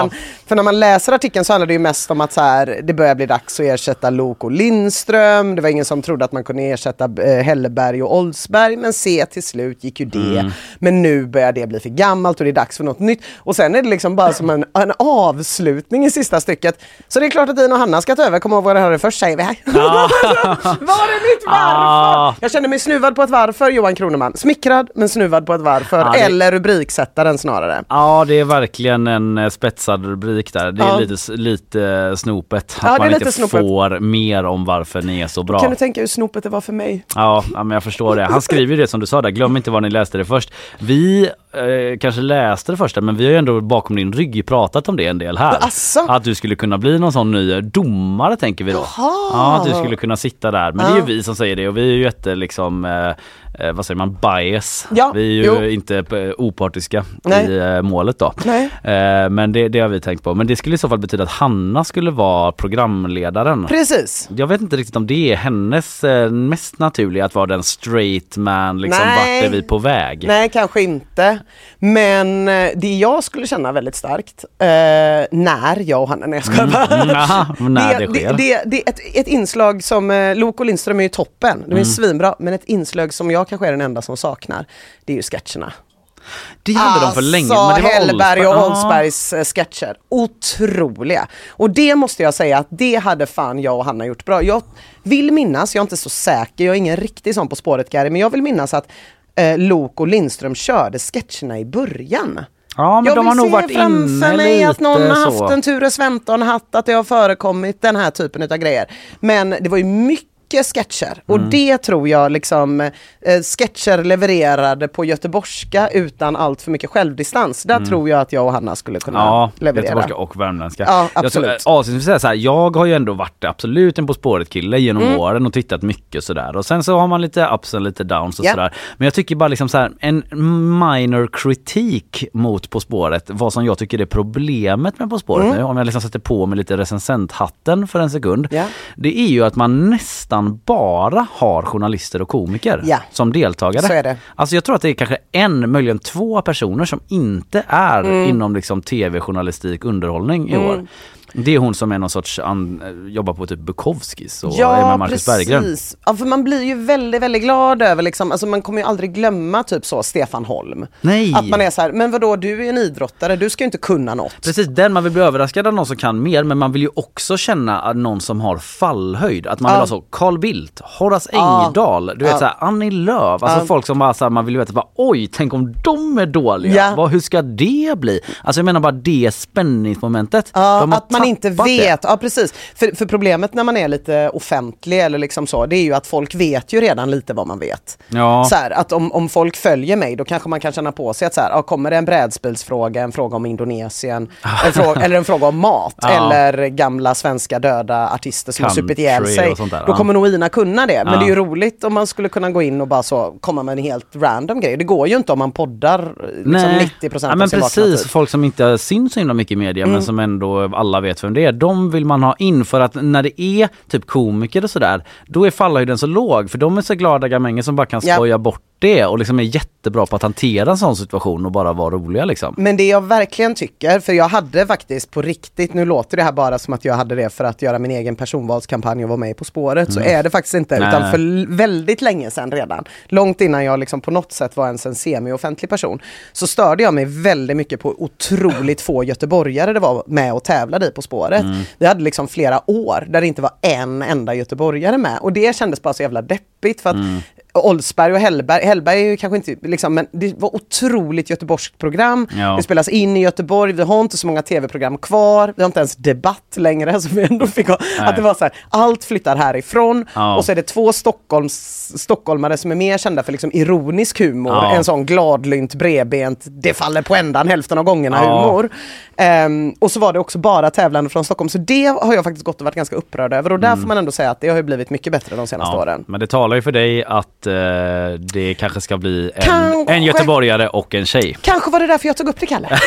DN. För när man läser artikeln så handlar det ju mest om att så här, det börjar bli dags att ersätta Lok och Lindström. Det var ingen som trodde att man kunde ersätta eh, Helleberg och Oldsberg men se till slut gick ju det. Mm. Men nu börjar det bli för gammalt och det är dags för något nytt. Och sen är det liksom bara som en, en avslutning i sista stycket. Så det är klart att Ina och Hanna ska ta över. Kom ihåg vad det hörde först säger vi här. Var är mitt varför? Ah. Jag känner mig snuvad på ett varför Johan Kroneman. Smickrad men snuvad på ett varför. Ja, det- Eller rubriksättaren snarare. Ja det är verkligen en eh, spetsad rubrik där. Det är lite, lite snopet. Ja, att det är man lite inte snopet. får mer om varför ni är så bra. Kan du tänka hur snopet det var för mig? Ja, ja, men jag förstår det. Han skriver ju det som du sa där, glöm inte var ni läste det först. Vi eh, kanske läste det första men vi har ju ändå bakom din rygg pratat om det en del här. Asså? Att du skulle kunna bli någon sån ny domare tänker vi då. Ja, att du skulle kunna sitta där. Men det är ju Ja. vi som säger det och vi är ju jätte liksom eh, eh, vad säger man, bias. Ja, vi är ju jo. inte eh, opartiska Nej. i eh, målet då. Eh, men det, det har vi tänkt på. Men det skulle i så fall betyda att Hanna skulle vara programledaren. Precis. Jag vet inte riktigt om det är hennes mest naturliga att vara den straight man, liksom Nej. vart är vi på väg? Nej, kanske inte. Men det jag skulle känna väldigt starkt när jag och Hanna, nej jag bara. Mm, ja, när det sker. Det, det, det är ett, ett inslag som, eh, Lok och Lindström är ju toppen, de är Mm. svinbra, men ett inslag som jag kanske är den enda som saknar, det är ju sketcherna. Det hade de för länge. Men Alltså det var Hellberg och Ja. Oldsbergs eh, sketcher. Otroliga. Och det måste jag säga att det hade fan jag och Hanna gjort bra. Jag vill minnas, jag är inte så säker, jag är ingen riktig sån På spåret Gary, men jag vill minnas att eh, Lok och Lindström körde sketcherna i början. Ja men jag de vill har nog varit framför mig att någon har haft så. en Ture Sventon-hatt, att det har förekommit den här typen av grejer. Men det var ju mycket sketcher och Mm. det tror jag liksom eh, sketcher levererade på göteborgska utan allt för mycket självdistans. Där tror jag att jag och Hanna skulle kunna Mm. Ja, leverera. göteborgska och värmländska. Ja, Jag absolut. tror- Avslutningsvis säga så här, jag har ju ändå varit absolut en På spåret kille genom Mm. åren och tittat mycket sådär. Och sen så har man lite ups och lite downs och Ja. sådär. Men jag tycker bara liksom så här, en minor kritik mot På spåret, vad som jag tycker är problemet med På spåret Mm. nu, om jag liksom sätter på mig lite recensenthatten för en sekund. Ja. Det är ju att man nästan bara har journalister och komiker Ja. som deltagare. Så är det. Alltså jag tror att det är kanske en, möjligen två personer som inte är Mm. inom liksom tv-journalistik, underhållning i år. Det är hon som är någon sorts, an, jobbar på typ Bukowskis och är Ja med Marcus Berggren. precis. Ja, för man blir ju väldigt, väldigt glad över liksom, alltså man kommer ju aldrig glömma typ så Stefan Holm. Nej! Att man är så här, men vadå du är en idrottare, du ska ju inte kunna något. Precis, den man vill bli överraskad av någon som kan mer men man vill ju också känna att någon som har fallhöjd. Att man vill Ja. ha så Carl Bildt, Horace Ja. Engdahl, du vet Ja. såhär Annie Lööf. Alltså Ja. folk som bara såhär, man vill ju veta bara oj, tänk om de är dåliga. Ja. Vad, hur ska det bli? Alltså jag menar bara det spänningsmomentet. Ja, De att man inte tappat det. vet. Ja, precis. För, för problemet när man är lite offentlig eller liksom så, det är ju att folk vet ju redan lite vad man vet. Ja. Så här, att om, om folk följer mig då kanske man kan känna på sig att så här, ja, kommer det en brädspelsfråga, en fråga om Indonesien, en fråga, eller en fråga om mat Ja. eller gamla svenska döda artister som har supit ihjäl sig. Då kommer nog Ina kunna det. Men det är ju roligt om man skulle kunna gå in och bara så komma med en helt random grej. Det går ju inte om man poddar liksom 90% ja, av men sin vakna precis, folk som inte syns så himla mycket i media men Mm. som ändå alla vet vem det är. De vill man ha in för att när det är typ komiker och sådär, då är fallhöjden så låg för de är så glada gamänger som bara kan Ja. skoja bort det och liksom är jättebra på att hantera en sån situation och bara vara roliga liksom. Men det jag verkligen tycker, för jag hade faktiskt på riktigt, nu låter det här bara som att jag hade det för att göra min egen personvalskampanj och vara med På spåret, så Mm. är det faktiskt inte. Nej, utan för väldigt länge sedan redan, långt innan jag liksom på något sätt var ens en semi-offentlig person, så störde jag mig väldigt mycket på otroligt få göteborgare det var med och tävlade i På spåret. Mm. Vi hade liksom flera år där det inte var en enda göteborgare med och det kändes bara så jävla deppigt för att Mm. Oldsberg och Hellberg, Hellberg är ju kanske inte, liksom, men det var otroligt göteborgskt program. Ja. Det spelas in i Göteborg, vi har inte så många tv-program kvar, vi har inte ens debatt längre som vi ändå fick ha. Nej. Att det var så här, allt flyttar härifrån Ja. och så är det två Stockholms, stockholmare som är mer kända för liksom ironisk humor, Ja. en sån gladlynt, bredbent, det faller på ändan hälften av gångerna Ja. humor. Ehm, och så var det också bara tävlande från Stockholm, så det har jag faktiskt gått och varit ganska upprörd över och där Mm. får man ändå säga att det har ju blivit mycket bättre de senaste åren. Men det talar ju för dig att eh, det kanske ska bli en, Kanske. en göteborgare och en tjej. Kanske var det därför jag tog upp det, Kalle.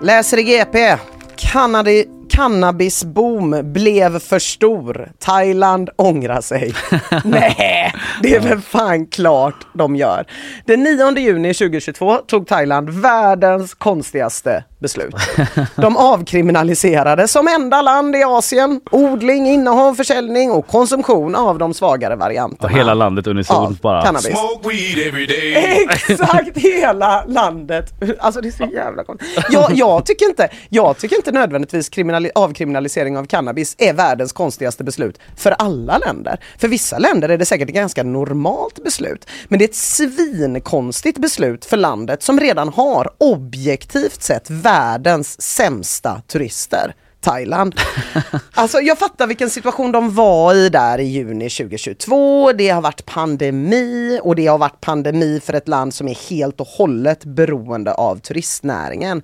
Läser i GP. Cannadi Cannabisboom blev för stor. Thailand ångrar sig. Nej, det är väl fan klart de gör. Den 9 juni 2022 tog Thailand världens konstigaste beslut. De avkriminaliserade som enda land i Asien odling, innehav, försäljning och konsumtion av de svagare varianterna. Och hela landet unisont bara. cannabis. Exakt hela landet. Alltså det är så jävla konstigt. Jag, jag, tycker inte, jag tycker inte nödvändigtvis kriminali- avkriminalisering av cannabis är världens konstigaste beslut för alla länder. För vissa länder är det säkert ett ganska normalt beslut. Men det är ett svinkonstigt beslut för landet som redan har objektivt sett världens sämsta turister. Thailand. Alltså jag fattar vilken situation de var i där i juni 2022. Det har varit pandemi och det har varit pandemi för ett land som är helt och hållet beroende av turistnäringen.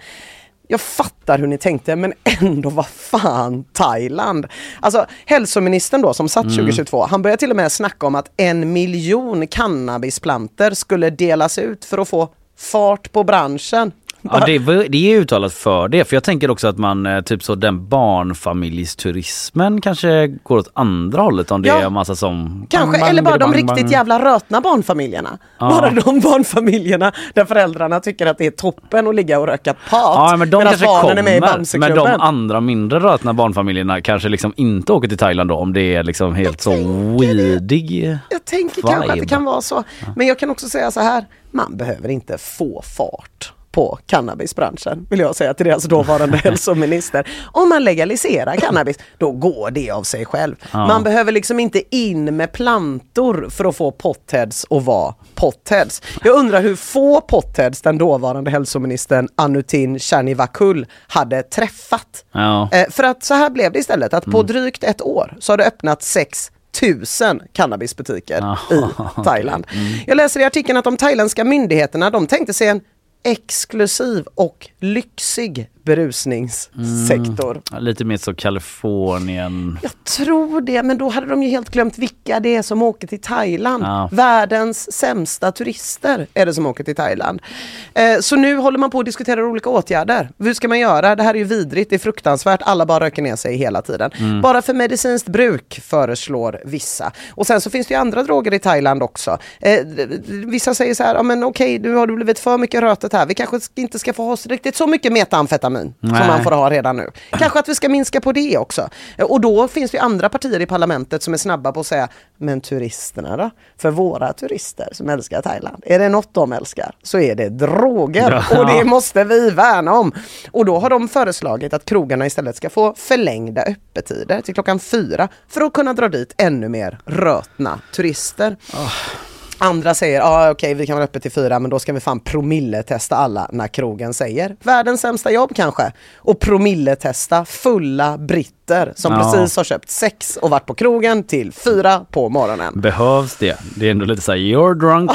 Jag fattar hur ni tänkte men ändå vad fan Thailand. Alltså hälsoministern då som satt Mm. 2022, han började till och med snacka om att en miljon cannabisplanter skulle delas ut för att få fart på branschen. Ja, det, det är uttalat för det. För jag tänker också att man, eh, typ så den barnfamiljsturismen kanske går åt andra hållet om det Ja. är en massa som... Kanske, bang, bang, eller bara de bang, riktigt jävla rötna barnfamiljerna. Ja. Bara de barnfamiljerna där föräldrarna tycker att det är toppen att ligga och röka pot. Ja men de medan kanske barnen är med i kommer. Men Bamseklubben. de andra mindre rötna barnfamiljerna kanske liksom inte åker till Thailand då om det är liksom helt så weedig. Jag tänker vibe. kanske att det kan vara så. Men jag kan också säga så här, man behöver inte få fart på cannabisbranschen, vill jag säga till deras dåvarande hälsominister. Om man legaliserar cannabis, då går det av sig själv. Ja. Man behöver liksom inte in med plantor för att få potheads att vara potheads. Jag undrar hur få potheads den dåvarande hälsoministern Anutin Charnivakull hade träffat. Ja. Eh, för att så här blev det istället, att på drygt ett år så har det öppnat sex tusen cannabisbutiker i Thailand. Jag läser i artikeln att de thailändska myndigheterna de tänkte sig en exklusiv och lyxig berusningssektor. Mm. Lite mer så Kalifornien. Jag tror det, men då hade de ju helt glömt vilka det är som åker till Thailand. Ja. Världens sämsta turister är det som åker till Thailand. Eh, så nu håller man på att diskutera olika åtgärder. Hur ska man göra? Det här är ju vidrigt, det är fruktansvärt, alla bara röker ner sig hela tiden. Mm. Bara för medicinskt bruk föreslår vissa. Och sen så finns det ju andra droger i Thailand också. Eh, vissa säger så här, ja men okej, nu har det blivit för mycket rötet här, vi kanske inte ska få ha riktigt så mycket metamfetamin som Nej. man får ha redan nu. Kanske att vi ska minska på det också. Och då finns det ju andra partier i parlamentet som är snabba på att säga, men turisterna då? För våra turister som älskar Thailand, är det något de älskar så är det droger Ja. och det måste vi värna om. Och då har de föreslagit att krogarna istället ska få förlängda öppettider till klockan fyra för att kunna dra dit ännu mer rötna turister. Andra säger, ja ah, okej vi kan vara öppet till fyra men då ska vi fan promilletesta alla när krogen säger världens sämsta jobb kanske. Och promilletesta fulla britter som Ja. precis har köpt sex och varit på krogen till fyra på morgonen. Behövs det? Det är ändå lite såhär, you're drunk.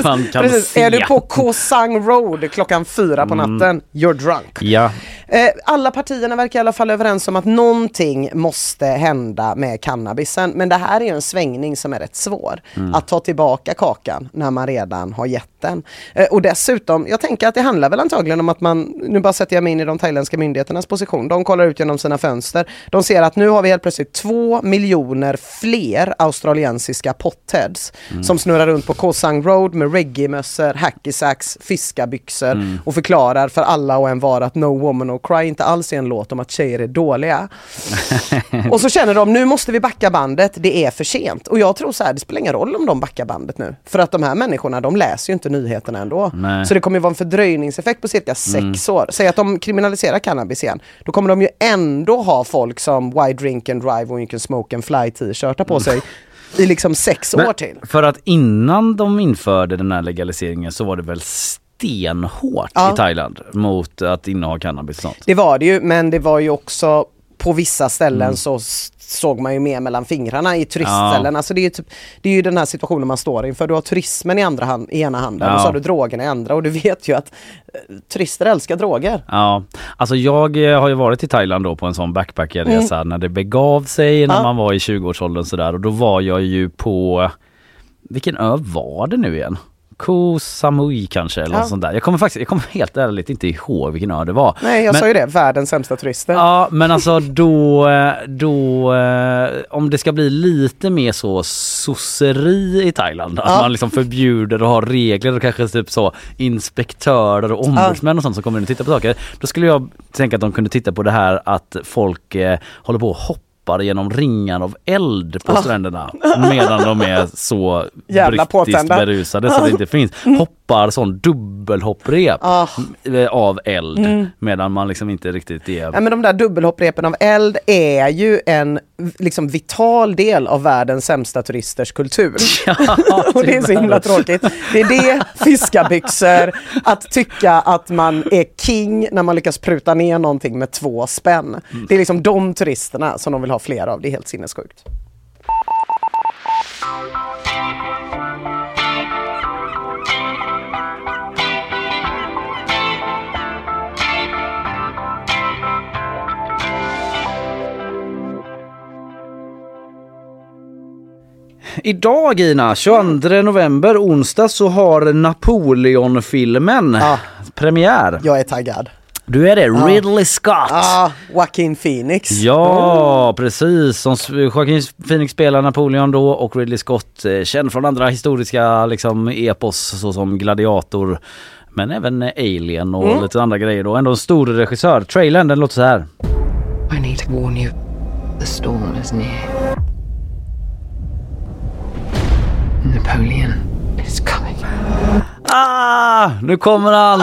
man kan Precis. Är du på Koh Sang Road klockan fyra på Mm. natten, you're drunk. Ja. Eh, alla partierna verkar i alla fall överens om att någonting måste hända med cannabisen. Men det här är en svängning som är rätt svår. Mm. Att ta tillbaka kakan när man redan har gett den. Eh, och dessutom, jag tänker att det handlar väl antagligen om att man, nu bara sätter jag mig in i de thailändska myndigheternas position. De kollar ut genom sina fönster. De ser att nu har vi helt plötsligt två miljoner fler australiensiska potheads Mm. som snurrar runt på Koh Sang Road med reggae-mössor, hacky sacks, fiskarbyxor Mm. och förklarar för alla och en var att No Woman No Cry inte alls är en låt om att tjejer är dåliga. och så känner de, nu måste vi backa bandet, det är för sent. Och jag tror så här, det spelar ingen roll om de backar bandet nu. För att de här människorna, de läser ju inte nyheterna ändå. Nej. Så det kommer ju vara en fördröjningseffekt på cirka sex år. Säg att de kriminaliserar cannabis igen. Då kommer de ju ändå ha folk som Why Drink and Drive och You Can Smoke and Fly t-shirtar på sig i liksom sex Men år till. För att innan de införde den här legaliseringen så var det väl stenhårt Ja. i Thailand mot att inneha cannabis och sånt. Det var det ju, men det var ju också på vissa ställen Mm. så såg man ju mer mellan fingrarna i turistställen. Ja. Alltså det, är ju typ, det är ju den här situationen man står inför. Du har turismen i, andra hand, i ena handen Ja. och så har du drogerna i andra och du vet ju att eh, turister älskar droger. Ja, alltså jag eh, har ju varit i Thailand då på en sån backpackerresa när det begav sig när Ja. man var i 20-årsåldern sådär och då var jag ju på, vilken ö var det nu igen? Koh Samui kanske eller Ja. något sånt där. Jag kommer faktiskt, jag kommer helt ärligt inte ihåg vilken ö det var. Nej, jag Men- sa ju det, världens sämsta turister. Ja men alltså då, då eh, om det ska bli lite mer så sosseri i Thailand, att Ja. man liksom förbjuder och har regler och kanske typ så inspektörer och ombudsmän och sånt som kommer in och tittar på saker. Då skulle jag tänka att de kunde titta på det här att folk eh, håller på och hoppar genom ringar av eld på stränderna medan de är så Jävla brittiskt påtända. berusade så det inte finns. Hoppar sån dubbelhopprep eh, av eld Mm. medan man liksom inte riktigt är Ja, men de där dubbelhopprepen av eld är ju en liksom vital del av världens sämsta turisters kultur. och det är så himla tråkigt. Det är det, fiskarbyxor, att tycka att man är king när man lyckas pruta ner någonting med två spänn. Det är liksom de turisterna som de vill ha fler av. Det är helt sinnessjukt. Idag Ina, 22 november, onsdag så har Napoleon-filmen premiär. Jag är taggad. Du är det? Ja. Ridley Scott! Ah, Joaquin Phoenix. Ja, precis. Som Joaquin Phoenix spelar Napoleon då och Ridley Scott eh, känd från andra historiska liksom epos såsom Gladiator men även eh, Alien och Mm. lite andra grejer då. Ändå en stor regissör. Trailern den låter så här. I need to warn you. The storm is near. Napoleon is coming. Ah, nu kommer han!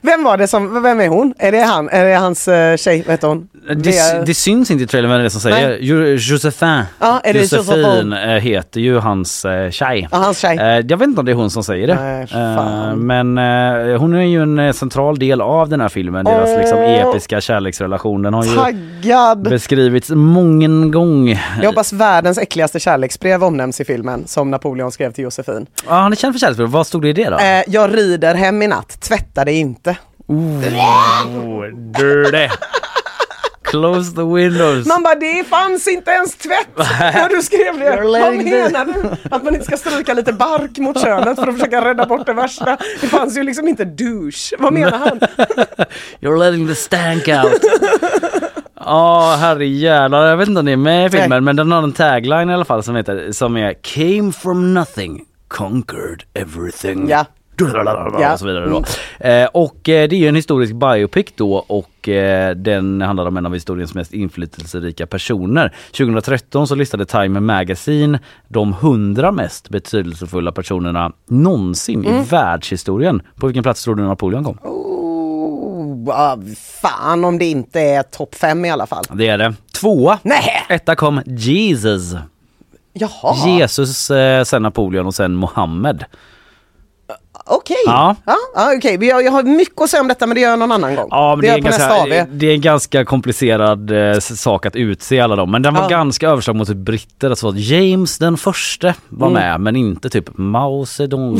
Vem var det som, vem är hon? Är det han? Är det hans uh, tjej, vad heter hon? Det, det syns inte i trailern vem det är som säger. Nej. Jo- Josefin. Ja, är det Josefin eh, heter ju hans eh, tjej. Ja, hans tjej. Eh, jag vet inte om det är hon som säger det. Nej. Eh, men eh, hon är ju en eh, central del av den här filmen. Deras Åh. liksom episka kärleksrelation. Den har ju Taggad! beskrivits många gånger. Jag hoppas världens äckligaste kärleksbrev omnämns i filmen som Napoleon skrev till Josefin. Ja, han är känd för kärleksbrev. Vad stod det i det då? Eh, jag rider hem i natt, tvätta dig inte. Oh, dirty. Close the windows. Man bara, det fanns inte ens tvätt när du skrev det. Vad menar du? Att man inte ska stryka lite bark mot könet för att försöka rädda bort det värsta. Det fanns ju liksom inte douche. Vad menar han? You're letting the stank out. Ja, herrejävlar. Jag vet inte om det är med i filmen, men den har en tagline i alla fall som heter, som är Came from nothing, conquered everything. Ja. Och så vidare då. Eh, och eh, det är ju en historisk biopic då och eh, den handlar om en av historiens mest inflytelserika personer. 2013 så listade Time Magazine de 100 mest betydelsefulla personerna någonsin Mm. i världshistorien. På vilken plats tror du Napoleon kom? Oh, ah, fan om det inte är topp fem i alla fall. Det är det. Tvåa. Nej. Etta kom Jesus. Jaha. Jesus, sen Napoleon och sen Mohammed. Okej, Ja. ja. Ja, okej. Vi har- Jag har mycket att säga om detta men det gör jag någon annan gång. Ja, det, gör är jag nästa ganska, det är en ganska komplicerad eh, sak att utse alla dem. Men den var Ja. ganska överslag mot typ britter. Alltså James den förste var Mm. med men inte typ Mao Zedong.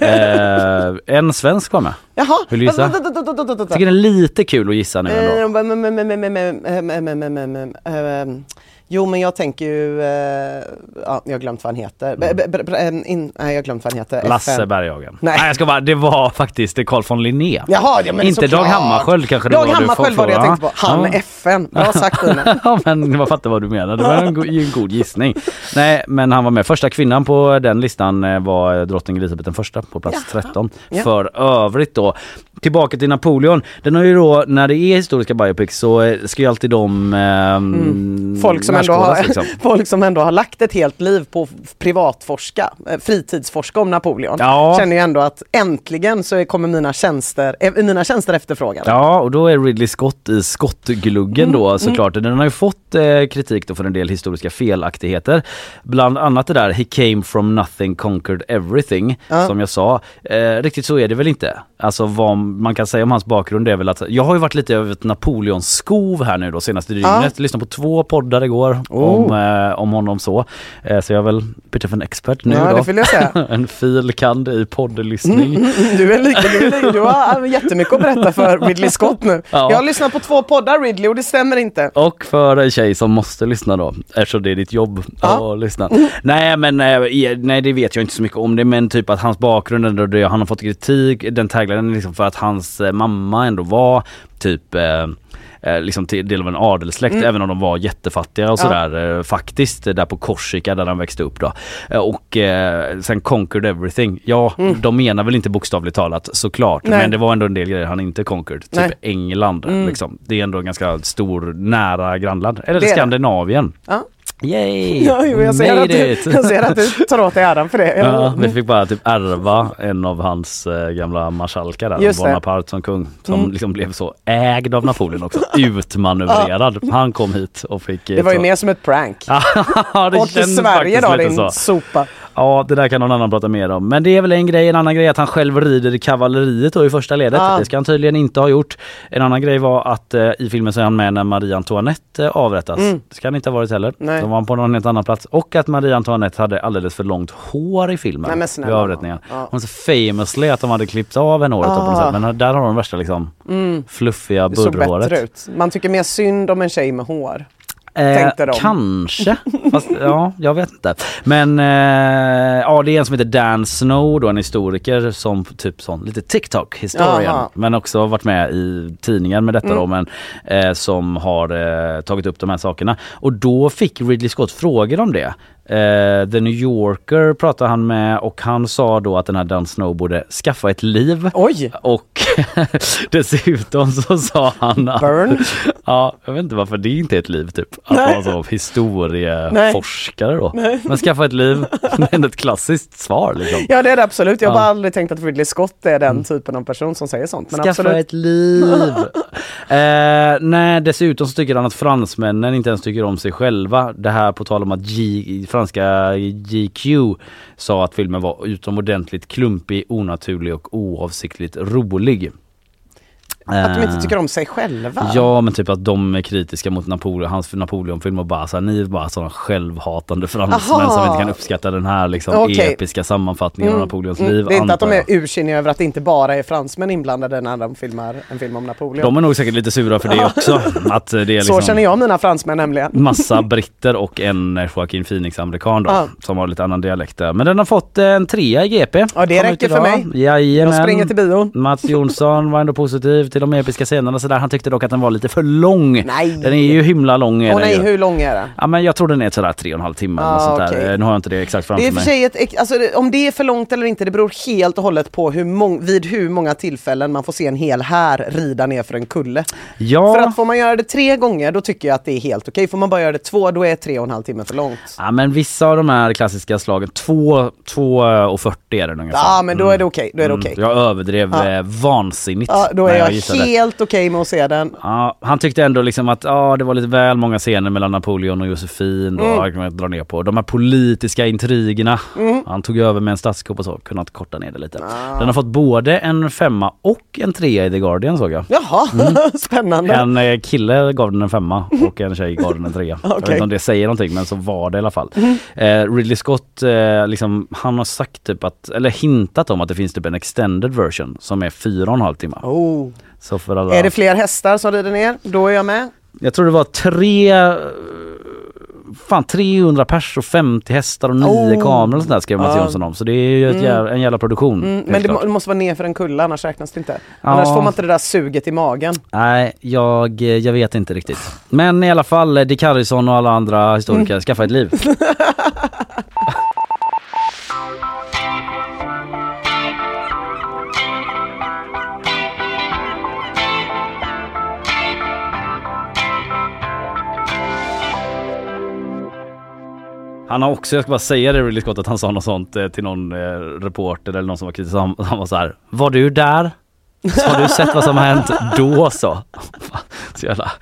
eh, en svensk var med. Jaha. Vill du gissa? Jag tycker det är lite kul att gissa nu ändå. Jo men jag tänker ju, eh, ja, jag har glömt vad han heter. B- b- b- in, nej jag har glömt vad han heter. Lasse Berghagen. Nej. nej jag ska bara, det var faktiskt Carl von Linné. Jaha, ja, men Inte Dag. Hammarskjöld kanske det var? Dag Hammarskjöld var det jag tänkte på. Han ja. FN, bra sagt Ina. ja men jag fattar vad du menar, det var en, go- en god gissning. Nej men han var med, första kvinnan på den listan eh, var drottning Elisabeth den första på plats ja. 13. Ja. För övrigt då, tillbaka till Napoleon. Den har ju då, när det är historiska biopics så eh, ska ju alltid de... Eh, mm. Folk som ändå har, liksom. folk som ändå har lagt ett helt liv på privatforska, eh, fritidsforska om Napoleon. Ja. Känner ju ändå att äntligen så kommer mina tjänster, är mina tjänster efterfrågade. Ja, och då är Ridley Scott i skottgluggen Mm, då såklart. Den har ju fått eh, kritik då för en del historiska felaktigheter. Bland annat det där He came from nothing conquered everything Ja. som jag sa. Eh, riktigt så är det väl inte. Alltså vad man kan säga om hans bakgrund är väl att jag har ju varit lite över ett Napoleon-skov här nu då senaste dygnet. Lyssnade på två poddar igår Oh. om, eh, om honom så. Eh, så jag är väl lite av en expert nu Ja, då. det vill jag säga. en filkand i poddlyssning. Mm, Du, är lika, du, är lika, du har jättemycket att berätta för Ridley Scott nu. Ja. Jag har lyssnat på två poddar Ridley och det stämmer inte. Och för en tjej som måste lyssna då, eftersom det är ditt jobb Ja. att lyssna. Nej men eh, nej det vet jag inte så mycket om det men typ att hans bakgrund ändå, det, han har fått kritik, den taglinen liksom för att hans eh, mamma ändå var typ eh, eh, liksom till del av en adelssläkt Mm. även om de var jättefattiga och Ja. sådär eh, faktiskt eh, där på Korsika där han växte upp då. Och sen conquered everything. Ja, de menar väl inte bokstavligt talat såklart Mm. Nej. men det var ändå en del grejer han inte conquered. Typ Nej. England Mm. liksom. Det är ändå en ganska stor nära grannland. Eller det. Skandinavien. Ja. Yay! Ja, jo, jag, ser att du, jag ser att du tar åt dig äran för det. Ja, vi fick bara typ ärva en av hans eh, gamla marskalkar där, Just det. Bonaparte som kung. Som Mm. liksom blev så ägd av Napoleon också. Utmanövrerad. Han kom hit och fick... eh, Det var ju mer som ett prank. Ja, det i känns Sverige då din så. sopa. Ja, det där kan någon annan prata mer om. Men det är väl en grej. En annan grej är att han själv rider i kavalleriet då i första ledet. Ah. Det ska han tydligen inte ha gjort. En annan grej var att eh, i filmen så är han med när Marie Antoinette eh, avrättas. Mm. Det ska han inte ha varit heller. Nej. Då var han på någon helt annan plats. Och att Marie Antoinette hade alldeles för långt hår i filmen. Nej, men vid snälla. avrättningen. Ja. Hon så famously att de hade klippt av en håret då på något Ah. sätt. Men där har de värsta liksom Mm. fluffiga burrhåret. Man tycker mer synd om en tjej med hår. Tänkte de. Kanske, fast ja, jag vet inte. Men eh, ja, det är en som heter Dan Snow då, en historiker som typ sån lite TikTok historian. Jaha. Men också har varit med i tidningen med detta Mm. då, men eh, som har eh, tagit upp de här sakerna. Och då fick Ridley Scott frågor om det. Eh, The New Yorker pratade han med och han sa då att den här Dan Snow borde skaffa ett liv. Oj! Och dessutom så sa han att... Burn. Ja, jag vet inte varför det inte är ett liv typ. Att Nej. vara så historieforskare då. Nej. Men skaffa ett liv, det är ändå ett klassiskt svar liksom. Ja det är det absolut. Jag har Ja. bara aldrig tänkt att Ridley Scott är den typen av person som säger sånt. Men Skaffa absolut. ett liv. eh, nej, dessutom så tycker han att fransmännen inte ens tycker om sig själva. Det här på tal om att G, franska GQ sa att filmen var utomordentligt klumpig, onaturlig och oavsiktligt rolig. Att de inte Eh, tycker om sig själva. Ja men typ att de är kritiska mot Napoleon, hans Napoleonfilm och bara så här, ni är bara sådana självhatande fransmän som inte kan uppskatta den här liksom Okej. episka sammanfattningen av Napoleons Mm. liv. Det är inte att de är ursinniga över att det inte bara är fransmän inblandade när de filmar en film om Napoleon. De är nog säkert lite sura för det också. Att det är liksom Så känner jag mina fransmän nämligen. massa britter och en Joaquin Phoenix-amerikan då som har lite annan dialekt där. Men den har fått en trea i GP. Ja, det räcker för mig. Jajamän. Jag springer till bion. Mats Jonsson var ändå positiv till de episka scenerna så där. Han tyckte dock att den var lite för lång. Nej. Den är ju himla lång. Åh nej, ju. hur lång är den? Ja men jag tror den är sådär tre och en halv timme Ah, sånt där. Eh, Nu har jag inte det exakt framför Det är mig. för sig ett, ex- alltså, om det är för långt eller inte, det beror helt och hållet på hur mång, vid hur många tillfällen man får se en hel här rida ner för en kulle. Ja. För att får man göra det tre gånger, då tycker jag att det är helt okej. Får man bara göra det två, då är tre och en halv timme för långt. Ja men vissa av de här klassiska slagen, 2 och 40 är det ungefär. Ja, men då är det okej. Då är det okej. Jag överdrev Ja. eh, vansinnigt Ja, då är när jag, gissade. helt okej med att se den. Ja, han tyckte ändå liksom att ja, det var lite väl många scener mellan Napoleon och Josefin då, Mm. mm. dra ner på. De här politiska intrigerna. Mm. Han tog över med en statskupp och så, kunnat korta ner det lite. Ah. Den har fått både en femma och en trea i The Guardian såg jag. Jaha, spännande. En eh, kille gav den en femma och en tjej gav den en trea. Jag vet inte om det säger någonting men så var det i alla fall. Mhm. Eh, Ridley Scott, eh, liksom, han har sagt typ att, eller hintat om att det finns typ en extended version som är fyra och en halv timme. Oh. Så för alla... Är det fler hästar som rider ner? Då är jag med. Jag tror det var tre Fan 300 pers och 50 hästar och 9 Oh. kameror och sånt där skrev Mats Ja. Jonsson om. Så det är ju Mm. jävla, en jävla produktion. Mm, men det, må, det måste vara ner för en kulla annars räknas det inte. Ja. Annars får man inte det där suget i magen. Nej, jag, jag vet inte riktigt. Men i alla fall, eh, Dick Harrison och alla andra historiker, skaffa ett liv. Han har också, jag ska bara säga det Ridley Scott, att han sa något sånt eh, till någon eh, reporter eller någon som var kritisk. Han, han var så här, var du där? Så har du sett vad som har hänt då så? så jävla,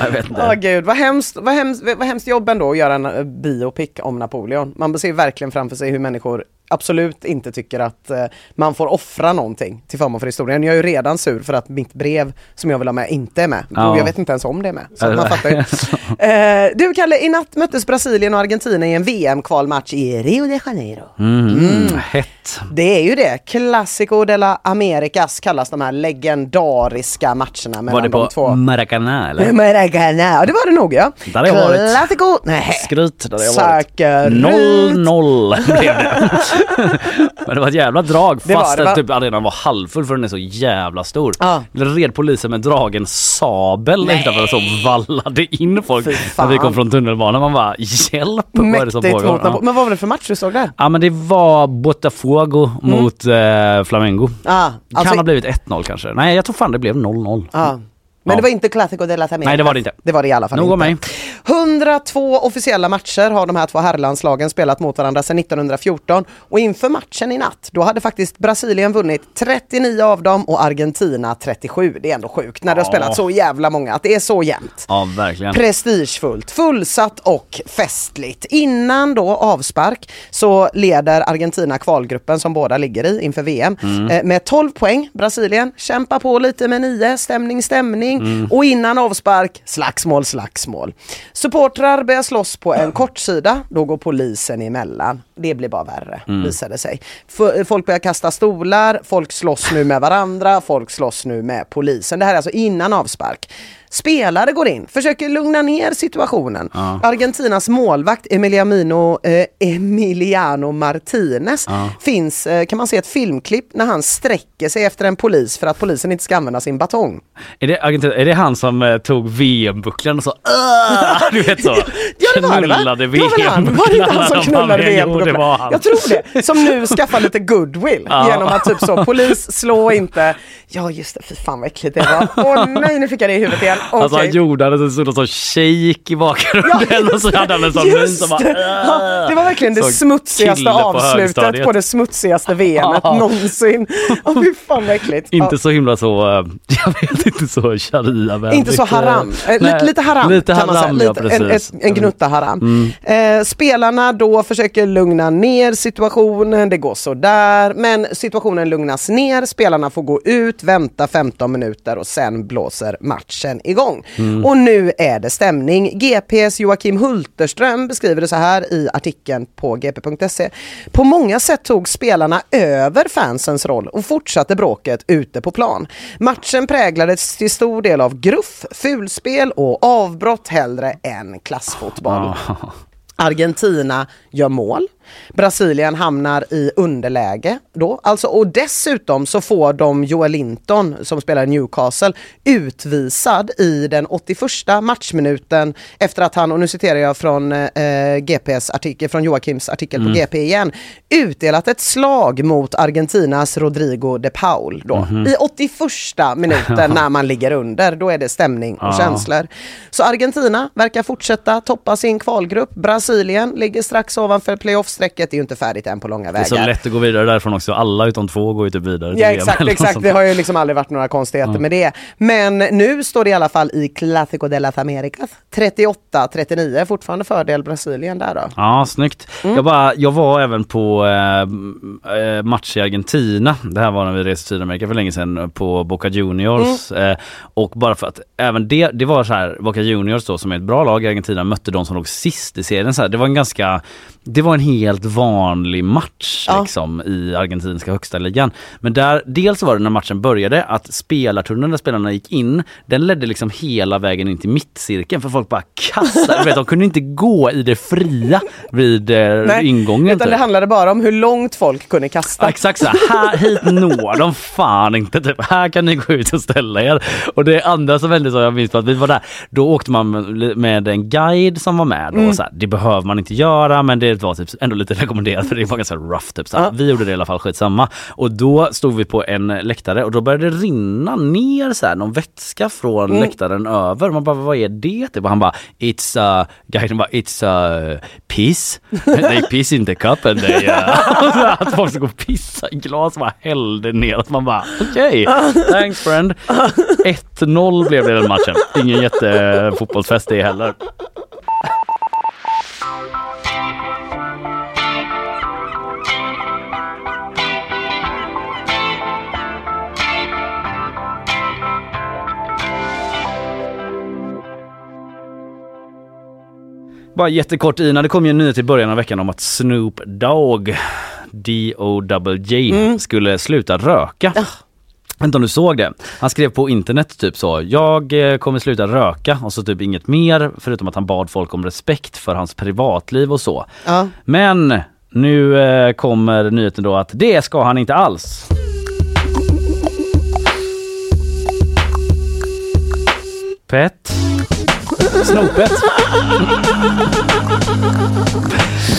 jag vet inte. Åh gud, vad hemskt, vad, hemskt, vad hemskt jobb ändå att göra en eh, biopic om Napoleon. Man ser verkligen framför sig hur människor absolut inte tycker att eh, man får offra någonting till förmån för historien. Jag är ju redan sur för att mitt brev som jag vill ha med inte är med. Ja. Och jag vet inte ens om det är med. Så man fattar ju. Eh, du Kalle, i natt möttes Brasilien och Argentina i en VM-kvalmatch i Rio de Janeiro. Mm, Hett. Det är ju det. Classico de la Americas kallas de här legendariska matcherna mellan Var det de på två. Maracanã eller? Maracana, ja det var det nog ja. Där har jag varit. Classico, nej. Skryt där har jag varit. Säkerut. 0-0 blev det. Men det var ett jävla drag Det var fast det, va? att typ arenan var halvfull för den är så jävla stor. Det red polisen med dragen sabel utanför och så vallade in folk när vi kom från tunnelbanan. Man bara hjälp vad är det som pågår? Ja. Men vad var det för match du såg där? ja men det var Botafogo mot eh, Flamengo. Ah, Kan alltså, ha blivit 1-0 kanske. Nej jag tror fan det blev 0-0. ah. Men Ja. det var inte Classico de las Americas. Nej det var det inte. Det var det i alla fall Nog inte. mig. 102 officiella matcher har de här två herrlandslagen spelat mot varandra sedan 1914 och inför matchen i natt då hade faktiskt Brasilien vunnit 39 av dem och Argentina 37. Det är ändå sjukt när det har Ja. spelat så jävla många att det är så jämnt. Ja verkligen. Prestigefullt, fullsatt och festligt. Innan då avspark så leder Argentina kvalgruppen som båda ligger i inför VM Mm. eh, med 12 poäng. Brasilien kämpar på lite med 9, stämning, stämning. Mm. Och innan avspark, slagsmål, slagsmål. Supportrar börjar slåss på en kortsida, då går polisen emellan. Det blir bara värre, Mm. visar det sig. F- folk börjar kasta stolar, folk slåss nu med varandra, folk slåss nu med polisen. Det här är alltså innan avspark. Spelare går in, försöker lugna ner situationen. Ja. Argentinas målvakt Emiliano, eh, Emiliano Martinez Ja. finns, eh, kan man se ett filmklipp när han sträcker sig efter en polis för att polisen inte ska använda sin batong. Är det, Argentina, är det han som eh, tog VM-bucklan och så "Åh!" Du vet så. Ja det var det va? Det var? Var det inte han som VM-bucklan. knullade Jo, det VM? var han. Jag tror det. Som nu skaffar lite goodwill Ja. genom att typ så, polis slå inte. Ja just det, fy fan vad äckligt det var. Åh nej nu fick jag det i huvudet igen. Okej. Alltså han gjorde det, så stod det så shake i bakgrunden och så hade han en sån mun som bara det. Ja, det var verkligen det smutsigaste på avslutet på det smutsigaste VMet Ja. någonsin. Åh fy fan vad äckligt. Inte Ja. så himla så, eh, jag vet inte så sharia Inte så haram. Eh, lite, lite haram Lite kan man säga. haram, ja en, ett, en gnutta haram. Mm. Eh, spelarna då försöker lugna ner situationen, det går sådär. Men situationen lugnas ner, spelarna får gå ut, vänta 15 minuter och sen blåser matchen igång. Mm. Och nu är det stämning. GPs Joakim Hulterström beskriver det så här i artikeln på gp.se. På många sätt tog spelarna över fansens roll och fortsatte bråket ute på plan. Matchen präglades till stor del av gruff, fulspel och avbrott hellre än klassfotboll. Argentina gör mål. Brasilien hamnar i underläge då. Alltså, och dessutom så får de Joel Linton som spelar i Newcastle utvisad i den 81 matchminuten efter att han, och nu citerar jag från eh, GPs artikel, från Joakims artikel på Mm. GP igen, utdelat ett slag mot Argentinas Rodrigo de Paul då. Mhm. I 81 minuten när man ligger under, då är det stämning och Ja. känslor. Så Argentina verkar fortsätta toppa sin kvalgrupp. Brasilien ligger strax ovanför playoffs strecket är ju inte färdigt än på långa Det är så vägar. lätt att gå vidare därifrån också. Alla utom två går ju typ vidare till Ja exakt, exakt. Det har ju liksom aldrig varit några konstigheter med det. Men nu står det i alla fall i Clásico de las Americas 38-39, fortfarande fördel Brasilien där då. Ja, snyggt. Mm. Jag, bara, jag var även på eh, eh, match i Argentina. Det här var när vi reste till Sydamerika för länge sedan eh, på Boca Juniors. Mm. Eh, och bara för att även det, det var så här, Boca Juniors då som är ett bra lag i Argentina mötte de som låg sist i serien. Så här, det var en ganska, det var en helt vanlig match Ja. liksom i argentinska högsta ligan. Men där, dels var det när matchen började att spelartunneln där spelarna gick in, den ledde liksom hela vägen in till mittcirkeln för folk bara kastade, vet, de kunde inte gå i det fria vid eh, ingången. utan typ. det handlade bara om hur långt folk kunde kasta. Exakt så här, hit når de fan inte typ. Här kan ni gå ut och ställa er. Och det andra som hände så jag minns på att vi var där, då åkte man med- med en guide som var med då, Mm. och så här, det behöver man inte göra men det var typ ändå lite rekommenderat för det var ganska rough typ. Så. Vi gjorde det i alla fall skitsamma. Och då stod vi på en läktare och då började det rinna ner så här, någon vätska från Mm. läktaren över. Man bara vad är det? Typ. Och han bara it's uh, guiden bara it's uh, piss. They piss in the cup and they uh, att folk ska gå och pissa i glas och bara hällde ner. Att man bara okej, thanks friend. 1-0 blev det den matchen. Ingen jättefotbollsfest det heller. Bara jättekort Ina, det kom ju en nyhet i början av veckan om att Snoop Dogg, D-O-J, Mm. skulle sluta röka. Jag vet inte om du såg det? Han skrev på internet typ så, jag eh, kommer sluta röka och så typ inget mer förutom att han bad folk om respekt för hans privatliv och så. Ja. Men nu eh, kommer nyheten då att det ska han inte alls. Pet. Snopet.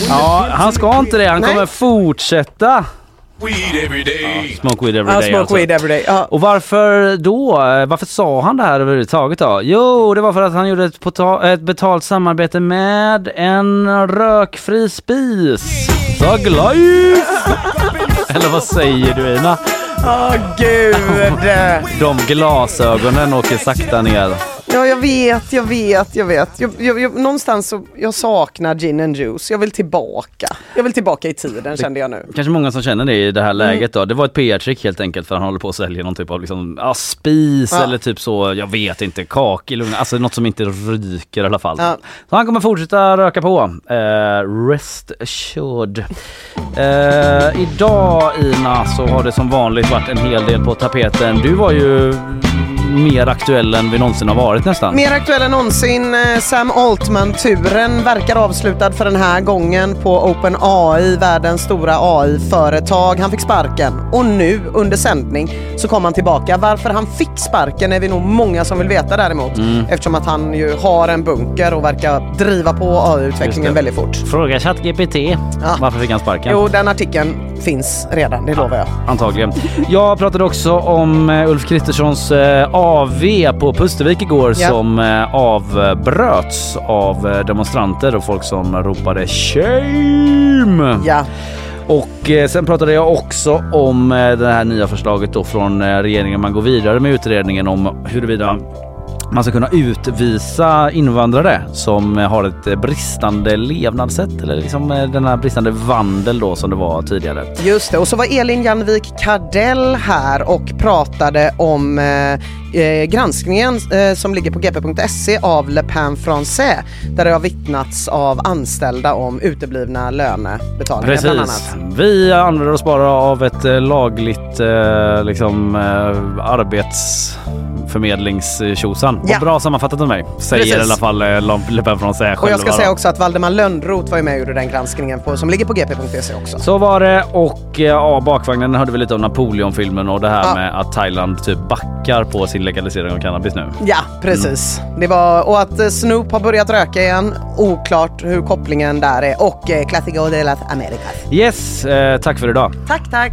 Ja, han ska inte det. Han Nej. kommer fortsätta. Smoke weed every Ja, day smoke alltså. weed every day. Ja. Och varför då? Varför sa han det här överhuvudtaget då? Jo, det var för att han gjorde ett, pota- ett betalt samarbete med en rökfri spis. Thug life! Eller vad säger du Ina? Åh gud! De glasögonen åker sakta ner. Ja, jag vet, jag vet, jag vet. Jag, jag, jag, någonstans så, jag saknar gin and juice. Jag vill tillbaka. Jag vill tillbaka i tiden kände jag nu. Kanske många som känner det i det här Mm. läget då. Det var ett PR-trick helt enkelt för han håller på att sälja någon typ av liksom, ja, spis Ja. eller typ så, jag vet inte, kakelugn, alltså något som inte ryker i alla fall. Ja. Så han kommer fortsätta röka på. Eh, rest assured. Eh, idag Ina så har det som vanligt varit en hel del på tapeten. Du var ju mer aktuell än vi någonsin har varit nästan. Mer aktuell än någonsin. eh, Sam Altman-turen verkar avslutad för den här gången på OpenAI, världens stora AI-företag. Han fick sparken och nu under sändning så kom han tillbaka. Varför han fick sparken är vi nog många som vill veta däremot. Mm. Eftersom att han ju har en bunker och verkar driva på AI-utvecklingen väldigt fort. Fråga ChatGPT. Varför fick han sparken? Jo, den artikeln finns redan, det lovar jag. Antagligen. Jag pratade också om eh, Ulf Kristerssons eh, AV på Pustervik igår Ja. som eh, avbröts av eh, demonstranter och folk som ropade shame. Ja. Och eh, sen pratade jag också om det här nya förslaget då från regeringen. Man går vidare med utredningen om huruvida man ska kunna utvisa invandrare som har ett bristande levnadssätt eller liksom eh, den här bristande vandel då som det var tidigare. Just det, och så var Elin Janvik Kardell här och pratade om eh, eh, granskningen eh, som ligger på gp.se av Le Pain Français där det har vittnats av anställda om uteblivna lönebetalningar bland Precis. annat. Vi använder oss bara av ett eh, lagligt eh, liksom, arbetsförmedlingstjosan. Ja. Och bra sammanfattat av mig, säger Precis. i alla fall eh, Le Pen Français själva. Och jag ska säga också att Valdemar Lönnroth var ju med och gjorde den granskningen på, som ligger på gp.se också. Så var det och eh, ja, bakvagnen hörde vi lite om Napoleonfilmen och det här Ja. med att Thailand typ backar på sin legalisering av cannabis nu. Ja, precis. Det var, och att eh, Snoop har börjat röka igen. Oklart hur kopplingen där är. Och eh, Clásico de las Americas. Yes, eh, tack för idag. Tack, tack.